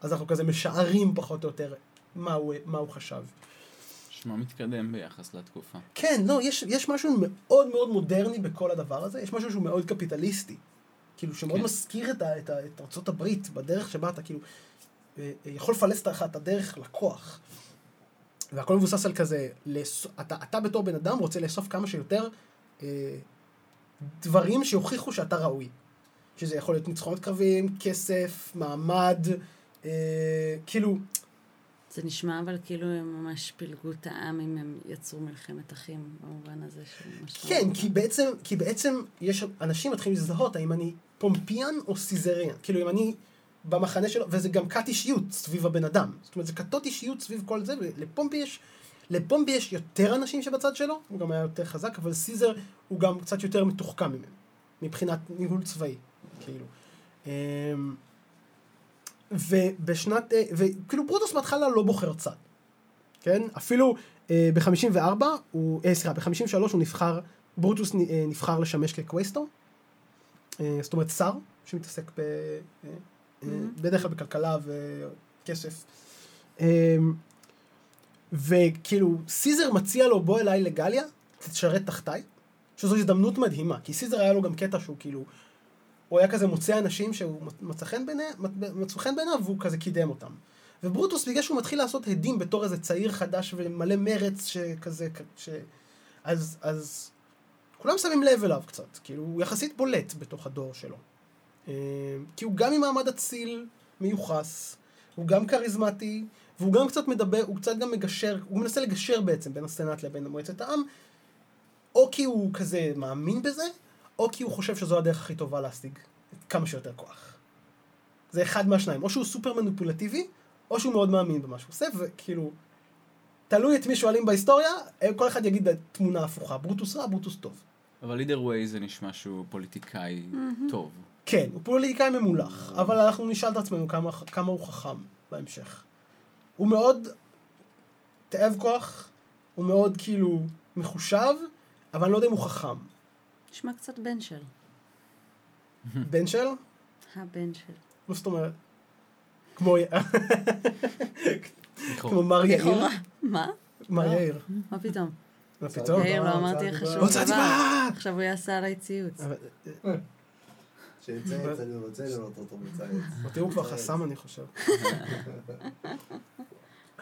אז אנחנו כזה משערים פחות או יותר מה הוא, מה הוא חשב. נשמע מתקדם ביחס לתקופה. כן, לא, יש, יש משהו מאוד מאוד מודרני בכל הדבר הזה, יש משהו שהוא מאוד קפיטליסטי. כאילו, שמאוד כן. מזכיר את, ה, את, ה, את ארצות הברית, בדרך שבה אתה כאילו אה, אה, יכול לפלס לך את הדרך לכוח. והכל מבוסס על כזה, לאס... אתה, אתה בתור בן אדם רוצה לאסוף כמה שיותר אה, דברים שיוכיחו שאתה ראוי. שזה יכול להיות ניצחונות קרביים, כסף, מעמד, אה, כאילו, זה נשמע אבל כאילו הם ממש פילגו את העם אם הם יצרו מלחמת אחים, במובן הזה של מה שאתה כן. כי בעצם, כי בעצם יש, אנשים מתחילים לזהות האם אני פומפיאן או סיזריאן. כאילו אם אני במחנה שלו, וזה גם כת אישיות סביב הבן אדם. זאת אומרת, זה כתות אישיות סביב כל זה, ולפומפי יש, לפומפי יש יותר אנשים שבצד שלו, הוא גם היה יותר חזק, אבל סיזר הוא גם קצת יותר מתוחכם ממנו, מבחינת ניהול צבאי, כאילו. ובשנת, אה, וכאילו ברוטוס בהתחלה לא בוחר צד, כן? אפילו אה, ב-54, הוא, אה, סליחה, ב-53 הוא נבחר, ברוטוס נבחר לשמש כקווייסטור, אה, זאת אומרת שר שמתעסק ב... אה, אה, בדרך כלל בכלכלה וכסף. אה, וכאילו, סיזר מציע לו בוא אליי לגליה, תשרת תחתיי, שזו הזדמנות מדהימה, כי סיזר היה לו גם קטע שהוא כאילו, הוא היה כזה מוצא אנשים שהוא מצא חן בעיניהם, מצאו חן בעיניו והוא כזה קידם אותם. וברוטוס בגלל שהוא מתחיל לעשות הדים בתור איזה צעיר חדש ומלא מרץ שכזה, ש... אז, אז כולם שמים לב אליו קצת, כאילו הוא יחסית בולט בתוך הדור שלו. אה, כי הוא גם ממעמד אציל מיוחס, הוא גם כריזמטי, והוא גם קצת מדבר, הוא קצת גם מגשר, הוא מנסה לגשר בעצם בין הסנאט לבין מועצת העם, או כי הוא כזה מאמין בזה, או כי הוא חושב שזו הדרך הכי טובה להשיג כמה שיותר כוח. זה אחד מהשניים, או שהוא סופר מניפולטיבי, או שהוא מאוד מאמין במה שהוא עושה, וכאילו, תלוי את מי שואלים בהיסטוריה, כל אחד יגיד תמונה הפוכה, ברוטוס רע, ברוטוס טוב. אבל either way זה נשמע שהוא פוליטיקאי טוב. כן, הוא פוליטיקאי ממולח, אבל אנחנו נשאל את עצמנו כמה, כמה הוא חכם בהמשך. הוא מאוד תאב כוח, הוא מאוד כאילו מחושב, אבל אני לא יודע אם הוא חכם. נשמע קצת בן של. בן של? הבן של. מה זאת אומרת? כמו. כמו מר יאיר? מה? מר לא. יאיר. מה פתאום? מה פתאום? יאיר, לא אמרתי לך. שום דבר. עכשיו הוא יעשה עליי ציוץ. שיצייץ, אני רוצה לראות אותו מצייץ. אותי הוא כבר חסם אני חושב.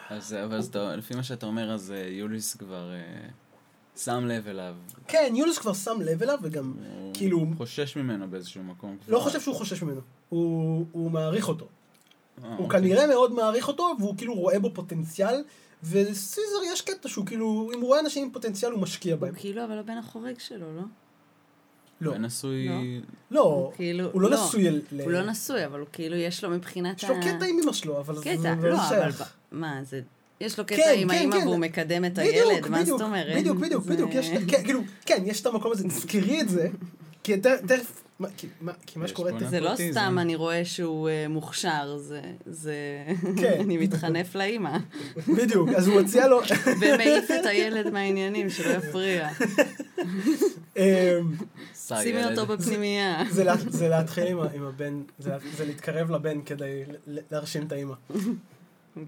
אז לפי מה שאתה אומר, אז אה, יוליס כבר אה, שם לב אליו. כן, יולוס כבר שם לב אליו וגם הוא כאילו- חושש ממנו באיזשהו מקום. לא כבר. חושב שהוא חושש ממנו. הוא הוא מעריך אותו. אה, הוא אוקיי. כנראה מאוד מעריך אותו, והוא כאילו רואה בו פוטנציאל, וסיזר יש קטע שהוא כאילו, אם הוא רואה אנשים עם פוטנציאל הוא משקיע בהם. הוא כאילו אבל הבן החורג שלו, לא? לא, הוא נשוי... לא. לא, הוא כאילו... הוא לא נשוי אל... ל- הוא לא נשוי, אבל הוא כאילו יש לו מבחינת יש לו קטע עם אמא שלו, אבל זה לא, לא. שייך. מה, זה... יש לו כן, קטע עם כן, האמא כן. והוא מקדם את בדיוק, הילד, מה בדיוק, זאת אומרת? בדיוק, בדיוק, זה- בדיוק, יש, כן, כאילו, כן, יש את המקום הזה, תזכרי את זה, כי תכף, מה- כי- מה- מה שקורה, זה לא. סתם אני רואה שהוא אה, מוכשר, זה... זה... כן. אני מתחנף לאימא. בדיוק, אז הוא הציע לו, ומעיף את הילד מהעניינים, שלא יפריע. אמ, שימי. אותו בפנימייה. זה לה- זה להתחיל עם הבן, זה לה- זה להתקרב לבן כדי ל- להרשים את האימא. <laughs>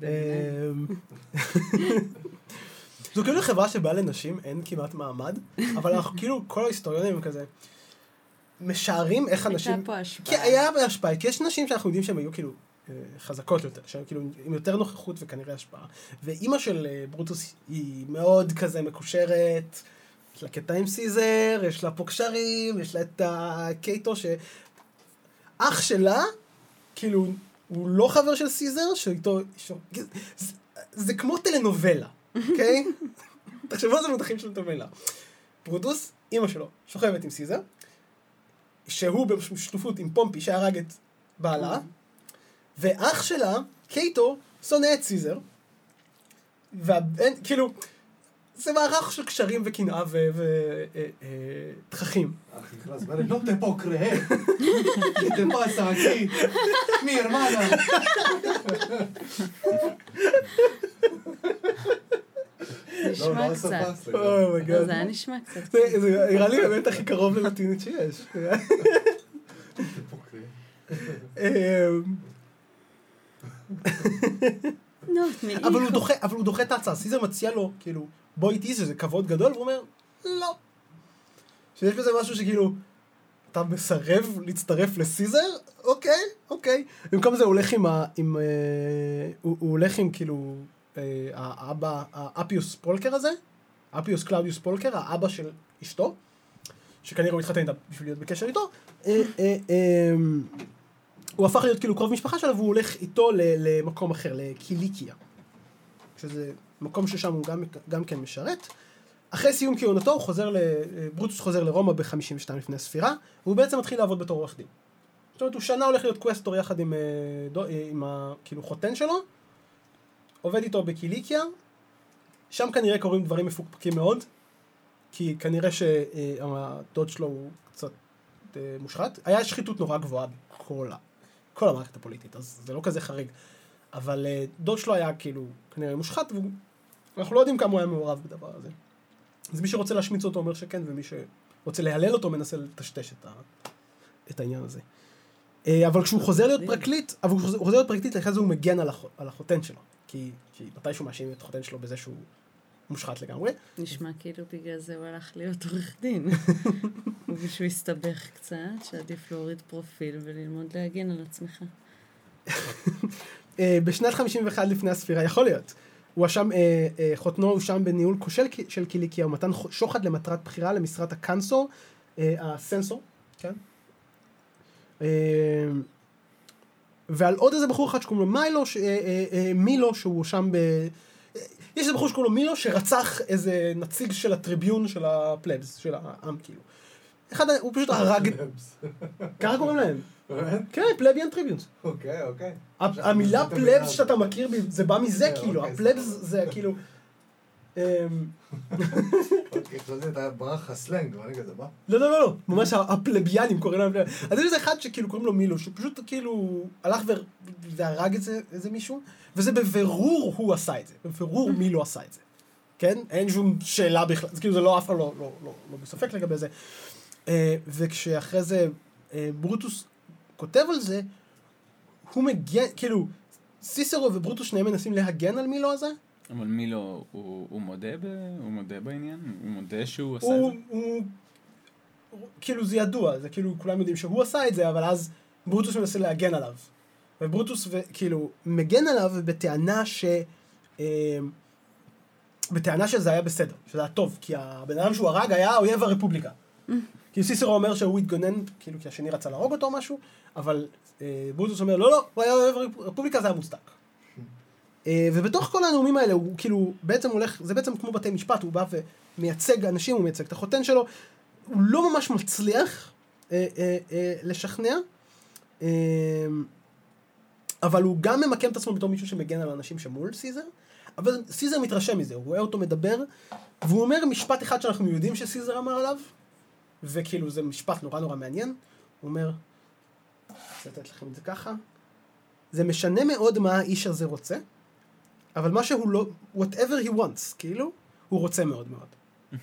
זו כאילו חברה שבה לנשים אין כמעט מעמד, אבל אנחנו <laughs> כאילו, כל ההיסטוריונים הם כזה, משערים איך אנשים... הייתה פה השפעה. כן, היה בהשפעה, כי יש נשים שאנחנו יודעים שהן היו כאילו אה, חזקות יותר, שהן כאילו עם יותר נוכחות וכנראה השפעה. ואימא של אה, ברוטוס היא מאוד כזה מקושרת, יש לה קטע עם סיזר, יש לה פה קשרים, יש לה את הקייטו ש... אח שלה, כאילו, הוא לא חבר של סיזר, שאיתו... ש... זה, זה כמו טלנובלה, אוקיי? <laughs> תחשבו על זה במונחים של טלנובלה. ברוטוס, אימא שלו, שוכבת עם סיזר, שהוא בשותפות עם פומפי שהרג את בעלה, ואח שלה, קייטו, שונא את סיזר, והבן, כאילו, זה מערך של קשרים וקנאה ותככים. Mi hermana. לא, נשמע לא קצת. השפה, סליחה. Oh my God. זה היה נשמע קצת. זה נראה לי באמת הכי קרוב ללטינית שיש. אמ, אבל הוא דוחה את ההצעה. סיזר מציע לו, כאילו, בוא איתי, שזה כבוד גדול, והוא אומר, לא. שיש בזה משהו שכאילו, אתה מסרב להצטרף לסיזר? אוקיי, אוקיי. במקום זה הוא הולך עם ה... עם, אה, הוא, הוא הולך עם כאילו, אה, האבא, האפיוס פולקר הזה, אפיוס קלאודיוס פולקר, האבא של אשתו, שכנראה הוא התחתן איתה בשביל להיות בקשר איתו. אה, אה, אה, הוא הפך להיות כאילו קרוב משפחה שלו והוא הולך איתו למקום אחר, לקיליקיה. שזה מקום ששם הוא גם, גם כן משרת. אחרי סיום כהונתו הוא חוזר, ל... ברוטוס חוזר לרומא ב-52 לפני הספירה, והוא בעצם מתחיל לעבוד בתור עורך דין. זאת אומרת, הוא שנה הולך להיות קווסטור יחד עם, אה, אה, עם ה... כאילו חותן שלו, עובד איתו בקיליקיה, שם כנראה קורים דברים מפוקפקים מאוד, כי כנראה שהדוד שלו הוא קצת אה, מושחת. היה שחיתות נורא גבוהה בכל ה... כל המערכת הפוליטית, אז זה לא כזה חריג. אבל אה, דוד שלו היה כאילו כנראה מושחת, ואנחנו לא יודעים כמה הוא היה מעורב בדבר הזה. אז מי שרוצה להשמיץ אותו אומר שכן, ומי שרוצה להלל אותו מנסה לטשטש את, ה... את העניין הזה. אה, אבל כשהוא חוזר להיות פרקליט, אבל כשהוא חוזר- להיות פרקליט, אחרי זה הוא מגן על, הח... על החותן שלו. כי, כי מתישהו מאשים את החותן שלו בזה שהוא מושחת לגמרי. נשמע כאילו בגלל זה הוא הלך להיות עורך דין. <laughs> ושהוא הסתבך קצת, שעדיף להוריד פרופיל וללמוד להגן על עצמך. <laughs> אה, בשנת 51 לפני הספירה, יכול להיות. הוא הואשם, אה, אה, חותנו הואשם בניהול כושל של קיליקיה, ומתן שוחד למטרת בחירה למשרת הקאנסור, אה, הסנסור, כן? אה, ועל עוד איזה בחור אחד שקוראים לו מיילו, ש- אה, אה, אה, מילו, שהוא הואשם ב... אה, יש איזה בחור שקוראים לו מילו, שרצח איזה נציג של הטריביון של הפלבס, של העם, כאילו. אחד, הוא פשוט הרג, <laughs> ככה קוראים להם. כן, פלביאן טריביונס. אוקיי, אוקיי. המילה פלבס אתה שאתה מכיר, זה בא מזה אוקיי, כאילו, אוקיי, הפלבס. זה כאילו... אמ, אוקיי, חשבתי אתה ברח לך סלנג, ואני כזה, מה? לא, לא, לא, לא, ממש הפלביאנים קוראים להם פלביאנים. אז יש איזה אחד שכאילו קוראים לו מילו, שפשוט כאילו הלך והרג איזה מישהו, וזה בבירור הוא עשה את זה, בבירור מילו עשה את זה. כן? אין שום שאלה בכלל, כאילו זה לא, אף אחד לא, לא, לא, לא בספק לגבי זה. אה, וכשאחרי זה אה, ברוטוס כותב על זה, הוא מגן, כאילו, סיסרו וברוטוס שניהם מנסים להגן על מילו הזה, אבל מי לא, הוא, הוא, מודה ב, הוא מודה בעניין? הוא מודה שהוא עשה הוא, את זה? הוא, הוא, כאילו זה ידוע, זה כאילו כולם יודעים שהוא עשה את זה, אבל אז ברוטוס מנסה להגן עליו. וברוטוס ו- כאילו מגן עליו בטענה ש... אה, בטענה שזה היה בסדר, שזה היה טוב, כי הבן אדם שהוא הרג היה אויב הרפובליקה. כאילו סיסרו אומר שהוא התגונן, כאילו כי השני רצה להרוג אותו או משהו, אבל אה, ברוטוס אומר לא לא, הוא היה אויב הרפובליקה, זה היה מוצדק. אה, ובתוך כל הנאומים האלה הוא כאילו בעצם הולך, זה בעצם כמו בתי משפט, הוא בא ומייצג אנשים, הוא מייצג את החותן שלו, הוא לא ממש מצליח אה, אה, אה, לשכנע, אה, אבל הוא גם ממקם את עצמו בתור מישהו שמגן על האנשים שמול סיזר, אבל סיזר מתרשם מזה, הוא רואה אותו מדבר, והוא אומר משפט אחד שאנחנו יודעים שסיזר אמר עליו, וכאילו זה משפט נורא נורא מעניין, הוא אומר, אני לתת לכם את זה ככה, זה משנה מאוד מה האיש הזה רוצה, אבל מה שהוא לא, whatever he wants, כאילו, הוא רוצה מאוד מאוד. <laughs>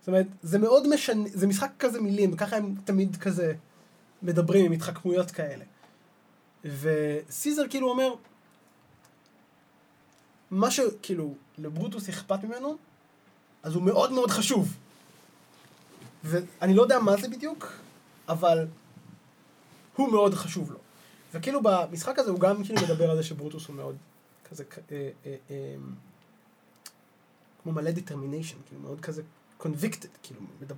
זאת אומרת, זה מאוד משנה, זה משחק כזה מילים, וככה הם תמיד כזה מדברים עם התחכמויות כאלה. וסיזר כאילו אומר, מה שכאילו לברוטוס אכפת ממנו, אז הוא מאוד מאוד חשוב. ואני לא יודע מה זה בדיוק, אבל הוא מאוד חשוב לו. וכאילו במשחק הזה הוא גם כאילו מדבר על זה שברוטוס הוא מאוד כזה, אה, אה, אה, כמו מלא determination, כאילו מאוד כזה convicted, כאילו, מדבר,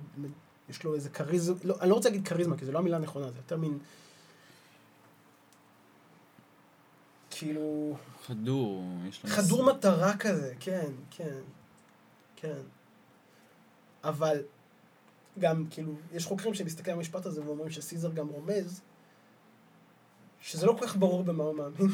יש לו איזה כריזמה, לא, אני לא רוצה להגיד כריזמה, כי זו לא המילה הנכונה, זה יותר מין, כאילו, חדור, יש לו... חדור מטרה כזה, כן, כן, כן. אבל גם, כאילו, יש חוקרים שמסתכלים על המשפט הזה ואומרים שסיזר גם רומז שזה לא כל כך ברור במה הוא מאמין.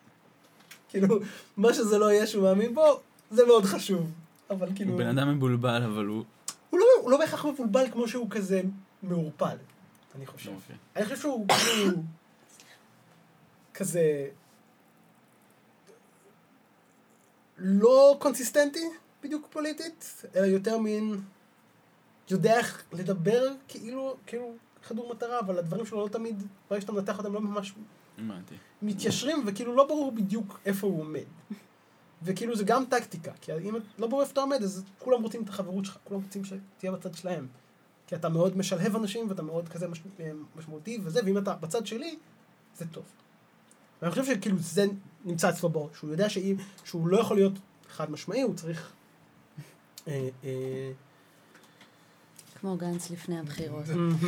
<laughs> כאילו, מה שזה לא יהיה שהוא מאמין בו, זה מאוד חשוב. אבל כאילו, הוא בן אדם מבולבל, אבל הוא... הוא, לא, הוא לא בהכרח מבולבל כמו שהוא כזה מעורפל, אני חושב. אוקיי. אני חושב שהוא כאילו כזה לא קונסיסטנטי בדיוק פוליטית, אלא יותר מין יודע איך לדבר כאילו, כאילו כדור מטרה, אבל הדברים שלו לא תמיד, ברגע שאתה מנתח אותם, לא ממש. מתיישרים, וכאילו לא ברור בדיוק איפה הוא עומד. וכאילו זה גם טקטיקה, כי אם לא ברור איפה אתה עומד, אז כולם רוצים את החברות שלך, כולם רוצים שתהיה בצד שלהם. כי אתה מאוד משלהב אנשים, ואתה מאוד כזה מש, משמעותי וזה, ואם אתה בצד שלי, זה טוב. ואני חושב שכאילו זה נמצא אצלו בראש, שהוא יודע שאם, שהוא לא יכול להיות חד משמעי, הוא צריך... אה, אה, כמו גנץ לפני הבחירות.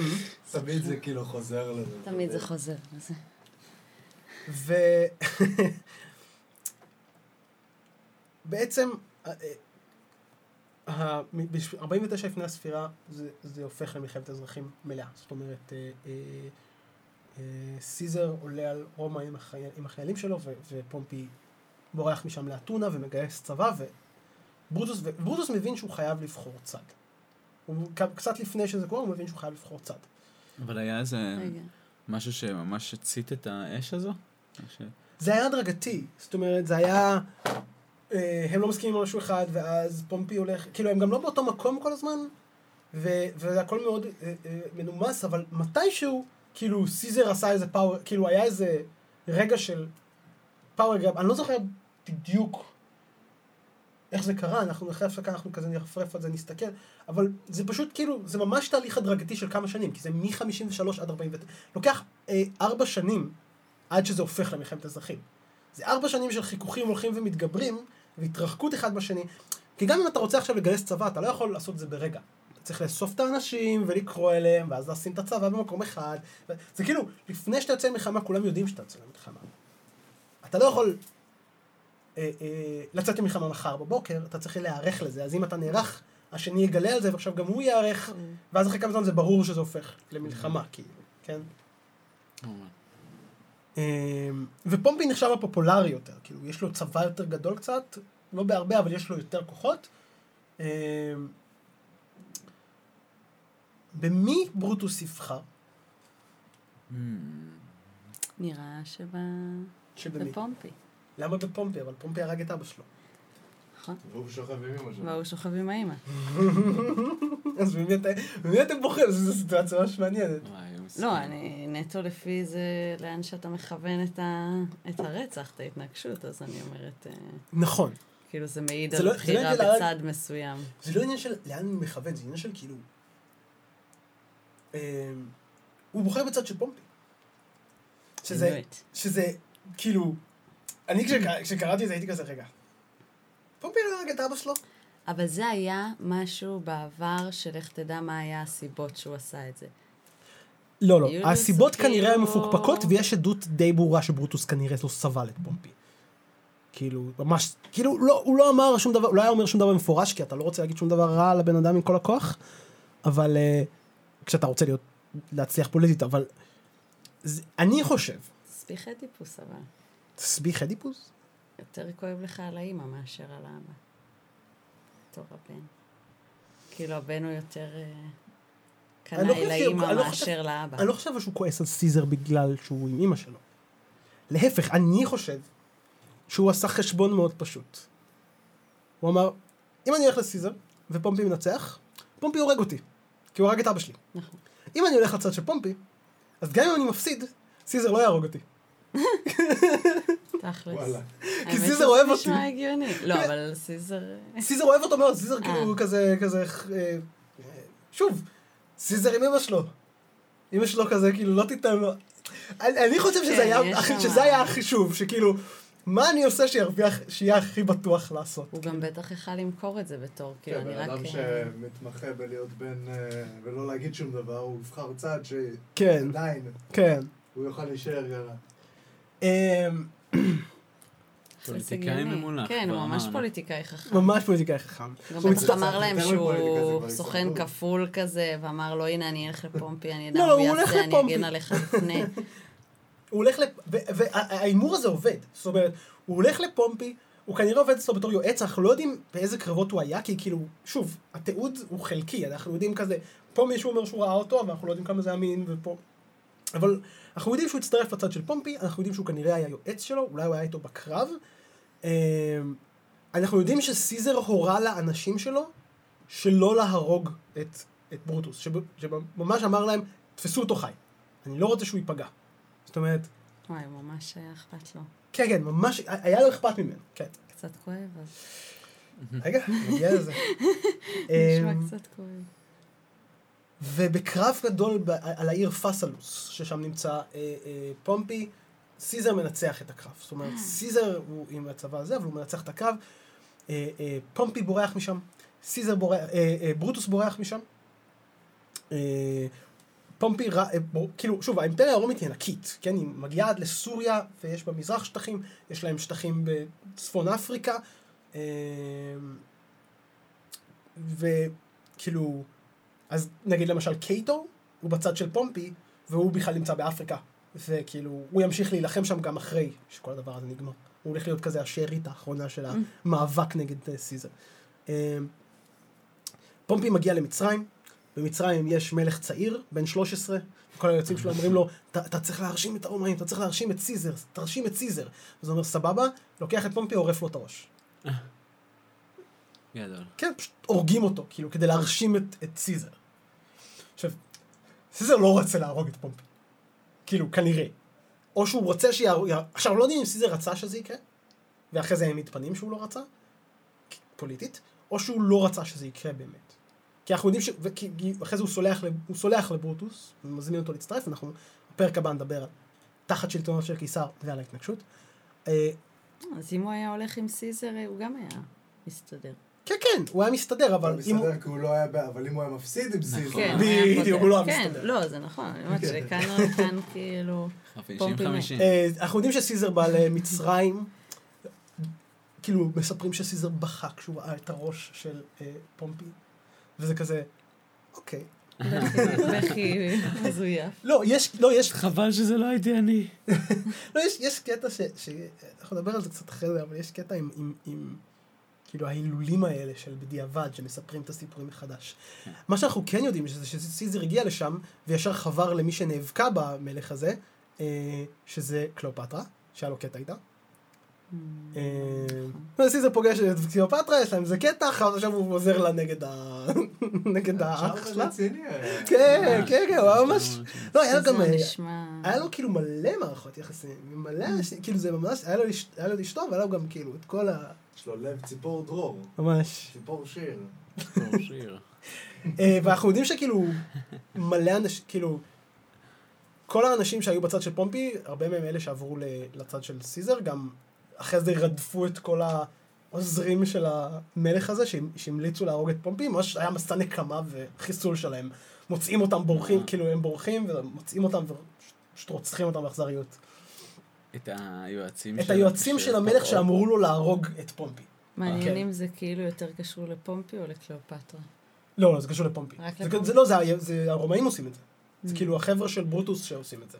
<laughs> תמיד זה כאילו חוזר לזה. תמיד זה חוזר לזה. ו... <laughs> בעצם, אה, אה, ב-49 לפני הספירה זה, זה הופך למלחמת אזרחים מלאה. זאת אומרת, אה, אה, אה, סיזר עולה על רומא עם, החי... עם החיילים שלו, ו... ופומפי בורח משם לאתונה ומגייס צבא, וברוטוס, וברוטוס מבין שהוא חייב לבחור צד. הוא, קצת לפני שזה קורה, הוא מבין שהוא חייב לבחור צד. אבל היה איזה רגע. משהו שממש הצית את האש הזו? ש... זה היה הדרגתי, זאת אומרת, זה היה... אה, הם לא מסכימים על משהו אחד, ואז פומפי הולך, כאילו, הם גם לא באותו מקום כל הזמן, ו, וזה הכל מאוד אה, אה, מנומס, אבל מתישהו, כאילו, סיזר עשה איזה פאוור, כאילו, היה איזה רגע של פאוור גרב, אני לא זוכר בדיוק איך זה קרה, אנחנו אחרי הפסקה, אנחנו כזה נרפרף על זה, נסתכל, אבל זה פשוט כאילו, זה ממש תהליך הדרגתי של כמה שנים, כי זה מ-53 עד 49, לוקח אה, ארבע שנים עד שזה הופך למלחמת אזרחים. זה ארבע שנים של חיכוכים הולכים ומתגברים, והתרחקות אחד בשני, כי גם אם אתה רוצה עכשיו לגייס צבא, אתה לא יכול לעשות את זה ברגע. אתה צריך לאסוף את האנשים ולקרוא אליהם, ואז לשים את הצבא במקום אחד. זה כאילו, לפני שאתה יוצא למלחמה, כולם יודעים שאתה יוצא למלחמה. אתה לא יכול אה, אה, לצאת למלחמה מחר בבוקר, אתה צריך להיערך לזה, אז אם אתה נערך, השני יגלה על זה, ועכשיו גם הוא ייערך, ואז אחרי כמה זמן זה ברור שזה הופך למלחמה, כאילו, כן? אמ, ופומפי נחשב הפופולרי יותר, כאילו, יש לו צבא יותר גדול קצת, לא בהרבה, אבל יש לו יותר כוחות. במי ברוטוס יבחר? נראה שב... למה בפומפי? אבל פומפי הרג את אבא שלו. נכון. והוא שוכב עם אמא שלו. והוא שוכב עם האמא. <laughs> אז במי אתם בוחרים? זו סיטואציה ממש מעניינת. לא, אני נטו לפי זה לאן שאתה מכוון את, הרצח, את ההתנגשות, אז אני אומרת, אה, נכון. כאילו זה מעיד על לא- זה לא בחירה בצד מסוים. זה לא עניין של לאן אני מכוון, זה עניין של כאילו... אמ, הוא בוחר בצד של פומפי. שזה, באמת. שזה, כאילו... אני כשק- כשקראתי את זה הייתי כזה, רגע. פומפי לא הרג את אבא שלו? אבל זה היה משהו בעבר של איך תדע מה היה הסיבות שהוא עשה את זה. לא, לא. הסיבות כנראה הן מפוקפקות, ויש עדות די ברורה שברוטוס כנראה לא סבל את פומפי. כאילו, ממש, כאילו, לא, הוא לא אמר שום דבר, הוא לא היה אומר שום דבר במפורש, כי אתה לא רוצה להגיד שום דבר רע על הבן אדם עם כל הכוח, אבל uh, כשאתה רוצה להיות, להצליח פוליטית, אבל זה, אני חושב, ספיחי טיפוס אבל. סביך אדיפוס? יותר כואב לך על האימא מאשר על האבא. בתור הבן. כאילו הבן הוא יותר אה, לא קנאי שהוא- לאימא לא חושב- מאשר לאבא. אני לא חושב שהוא כועס על סיזר בגלל שהוא עם אימא שלו. להפך, אני חושב שהוא עשה חשבון מאוד פשוט. הוא אמר, אם אני הולך לסיזר ופומפי מנצח, פומפי הורג אותי, כי הוא הרג את אבא שלי. נכון. אם אני הולך לצד של פומפי, אז גם אם אני מפסיד, סיזר לא יהרוג אותי. תכלס. וואלה. האמת סיזר אוהב אותי. נשמע הגיוני. לא, אבל סיזר... סיזר אוהב אותו מאוד, סיזר כאילו אה. כזה, כזה, אה, שוב, סיזר עם אמא שלו. אמא שלו כזה, כאילו, לא תיתן לו... אני, חושב שזה כן, היה, החישוב, שכאילו, מה אני עושה שירוויח, שיהיה הכי בטוח לעשות. הוא גם בטח יכל למכור את זה בתור, כאילו, כן, אני בן רק... אדם אה, שמתמחה בלהיות בן ולא להגיד שום דבר, הוא יבחר צד כן, שעדיין כן. הוא יוכל להישאר גרה. אמ, פוליטיקאי. ממולח, כן, הוא ממש. פוליטיקאי חכם. ממש פוליטיקאי חכם. גם הוא בטח אמר להם שהוא סוכן. כפול כזה, ואמר לו, הנה, אני אלך לפומפי, אני יודע מה הוא הוא הולך יעשה, אני לפומפי. אגן עליך לפני. <laughs> הוא הולך לפ... וההימור הזה עובד. זאת אומרת, הוא הולך לפומפי, הוא כנראה עובד אצלו בתור יועץ, אנחנו לא יודעים באיזה קרבות הוא היה, כי כאילו, שוב, התיעוד הוא חלקי, אנחנו יודעים כזה, פה מישהו אומר שהוא ראה אותו, אבל אנחנו לא יודעים כמה זה אמין, ופה... אבל אנחנו יודעים שהוא הצטרף לצד של פומפי, אנחנו יודעים שהוא כנראה היה יועץ שלו, אולי הוא היה איתו בקרב. אמ, אנחנו יודעים שסיזר הורה לאנשים שלו שלא להרוג את, את ברוטוס, שממש אמר להם, תפסו אותו חי. אני לא רוצה שהוא ייפגע. זאת אומרת, וואי, ממש היה אכפת לו. כן, כן, ממש, היה לו אכפת ממנו, כן. קצת כואב, אז רגע, נגיע לזה. <laughs> נשמע אמ, קצת כואב. ובקרב גדול ב- על העיר פסלוס, ששם נמצא אה, אה, פומפי, סיזר מנצח את הקרב. זאת אומרת, סיזר הוא עם הצבא הזה, אבל הוא מנצח את הקרב. אה, אה, פומפי בורח משם, סיזר בורח, אה, אה, ברוטוס בורח משם. אה, פומפי, ר- אה, כאילו, שוב, האימפריה הרומית היא ענקית, כן? היא מגיעה עד לסוריה, ויש במזרח שטחים, יש להם שטחים בצפון אפריקה. אה, וכאילו, אז נגיד למשל קייטו, הוא בצד של פומפי, והוא בכלל נמצא באפריקה. וכאילו, הוא ימשיך להילחם שם גם אחרי שכל הדבר הזה נגמר. הוא הולך להיות כזה השארית האחרונה של המאבק נגד אה, סיזר. אה, פומפי מגיע למצרים, במצרים יש מלך צעיר, בן 13, וכל היועצים שלו אומרים לו, "אתה- אתה צריך להרשים את הרומאים, אתה צריך להרשים את סיזר, תרשים את סיזר. אז הוא אומר, סבבה, לוקח את פומפי, עורף לו את הראש. גדול. כן, פשוט הורגים אותו, כאילו, כדי להרשים את, את סיזר. עכשיו, סיזר לא רוצה להרוג את פומפי. כאילו, כנראה. או שהוא רוצה שיהרוג... עכשיו, לא יודעים אם סיזר רצה שזה יקרה, ואחרי זה הם מתפנים שהוא לא רצה, פוליטית, או שהוא לא רצה שזה יקרה באמת. כי אנחנו יודעים ש... וכי, כי אחרי זה הוא סולח, לב- הוא סולח לברוטוס, ומזמין אותו להצטרף, אנחנו בפרק הבא נדבר על תחת שלטונו של קיסר ועל ההתנגשות. אה, אז אם הוא היה הולך עם סיזר, הוא גם היה מסתדר. כן, כן, הוא היה מסתדר, אבל אם הוא... מסתדר כי הוא לא היה, אבל אם הוא היה מפסיד עם סיזר. כן, בדיוק, הוא לא היה כן, מסתדר. לא, זה נכון, אני אומרת שכאן כאן כאילו... פומפי 50-50. אה, אנחנו יודעים שסיזר בא למצרים, כאילו מספרים שסיזר בכה כשהוא ראה את הראש של אה, פומפי, וזה כזה, אוקיי. בכי מזויף. לא, יש, לא, יש, חבל שזה לא הייתי אני. לא, יש, יש קטע ש. אנחנו נדבר על זה קצת אחרי זה, אבל יש קטע עם כאילו ההילולים האלה של בדיעבד, שמספרים את הסיפורים מחדש. מה שאנחנו כן יודעים, שזה שסיזר הגיע לשם, וישר חבר למי שנאבקה במלך הזה, אה, שזה קליאופטרה, שהיה לו קטע איתה. אה, סיזר פוגש את קליאופטרה, יש להם איזה קטע, עכשיו הוא עוזר לה נגד ה... <laughs> נגד האח שלה. היה. כן, כן, כן, הוא היה ממש... לא, היה לו גם... זה אה. היה לו כאילו מלא מערכות יחסים, מלא אנשים, כאילו זה ממש, היה לו אש- היה לו את אשתו, והיה לו גם כאילו את כל ה... יש לו לב ציפור דרור. ממש. ציפור שיר. שיר. <laughs> אה, ואנחנו יודעים שכאילו, מלא אנשים, כאילו, כל האנשים שהיו בצד של פומפי, הרבה מהם אלה שעברו ל- לצד של סיזר, גם אחרי זה רדפו את כל העוזרים של המלך הזה, שהמ- שהמליצו להרוג את פומפי, ממש היה מסע נקמה וחיסול שלהם. מוצאים אותם בורחים, אה. כאילו הם בורחים, ומוצאים אותם ופשוט רוצחים אותם באכזריות. את היועצים את של- היועצים של המלך. שאמרו לו להרוג את פומפי. מעניין כן. אם זה כאילו יותר קשור לפומפי או לקליאופטרה. לא, לא, זה קשור לפומפי. רק זה, לפומפי? זה לא, זה, הרומאים עושים את זה. זה Mm. כאילו החבר'ה של ברוטוס שעושים את זה.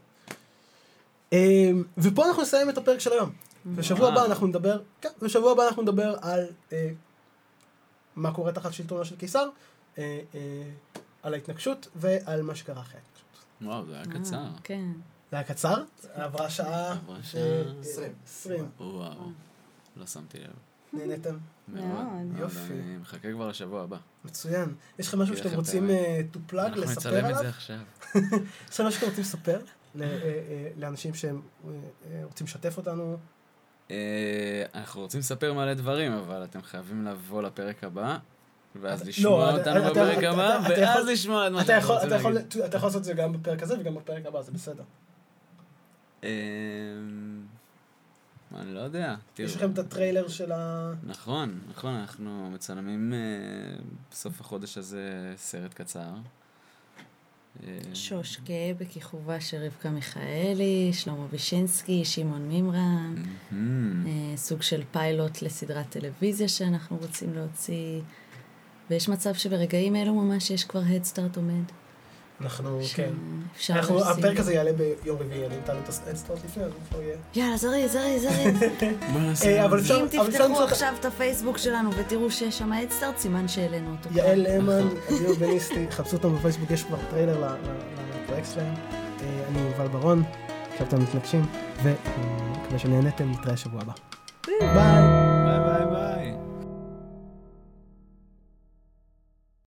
אמ, ופה אנחנו נסיים את הפרק של היום. בשבוע וואו. הבא אנחנו נדבר, כן, בשבוע הבא אנחנו נדבר על אה, מה קורה תחת שלטונו של קיסר, אה, אה, על ההתנגשות ועל מה שקרה אחרי ההתנגשות. וואו, זה היה אה, קצר. כן. זה היה קצר, עברה שעה. עברה אה, שעה. אה, עשרים. עשרים. וואו, לא שמתי לב. נהנתם? מאוד. יופי. אני מחכה כבר לשבוע הבא. מצוין. יש לכם משהו שאתם רוצים אה, to plug, אנחנו לספר נצלם את עליו? זה עכשיו. <laughs> יש לכם משהו שאתם רוצים לספר ל- אה, אה, לאנשים שהם אה, אה, רוצים לשתף אותנו? אה, אנחנו רוצים לספר מלא דברים, אבל אתם חייבים לבוא לפרק הבא, ואז לשמוע לא, אתה- אותנו בפרק הבא, ואז לשמוע את מה יכול, רוצים להגיד. אתה יכול לעשות את זה גם בפרק הזה וגם בפרק הבא, זה בסדר. אמ, אני לא יודע. יש תראו. לכם את הטריילר של ה... נכון, נכון, אנחנו מצלמים אה, בסוף החודש הזה סרט קצר. אה, שוש גאה בכיכובה של רבקה מיכאלי, שלמה וישינסקי, שמעון מימרן. אה, סוג של פיילוט לסדרת טלוויזיה שאנחנו רוצים להוציא. ויש מצב שברגעים אלו ממש יש כבר הדסטארט עומד. אנחנו, כן. אנחנו. הפרק הזה יעלה ביום רביעי, אני נתן את ה start לפני, אז הוא כבר יהיה. יאללה, זריז, זריז, זריז. אפשר- אם תפתחו עכשיו את הפייסבוק שלנו ותראו שיש שם הדסטארט, סימן שהעלינו אותו. יעל למן, אדיר בניסטי, חפשו אותם בפייסבוק, יש כבר טריילר ל- ל- לפרויקט שלהם. אה, אני יובל ברון, עכשיו אתם מתנגשים, ומקווה שנהנתם, נתראה שבוע הבא. ביי!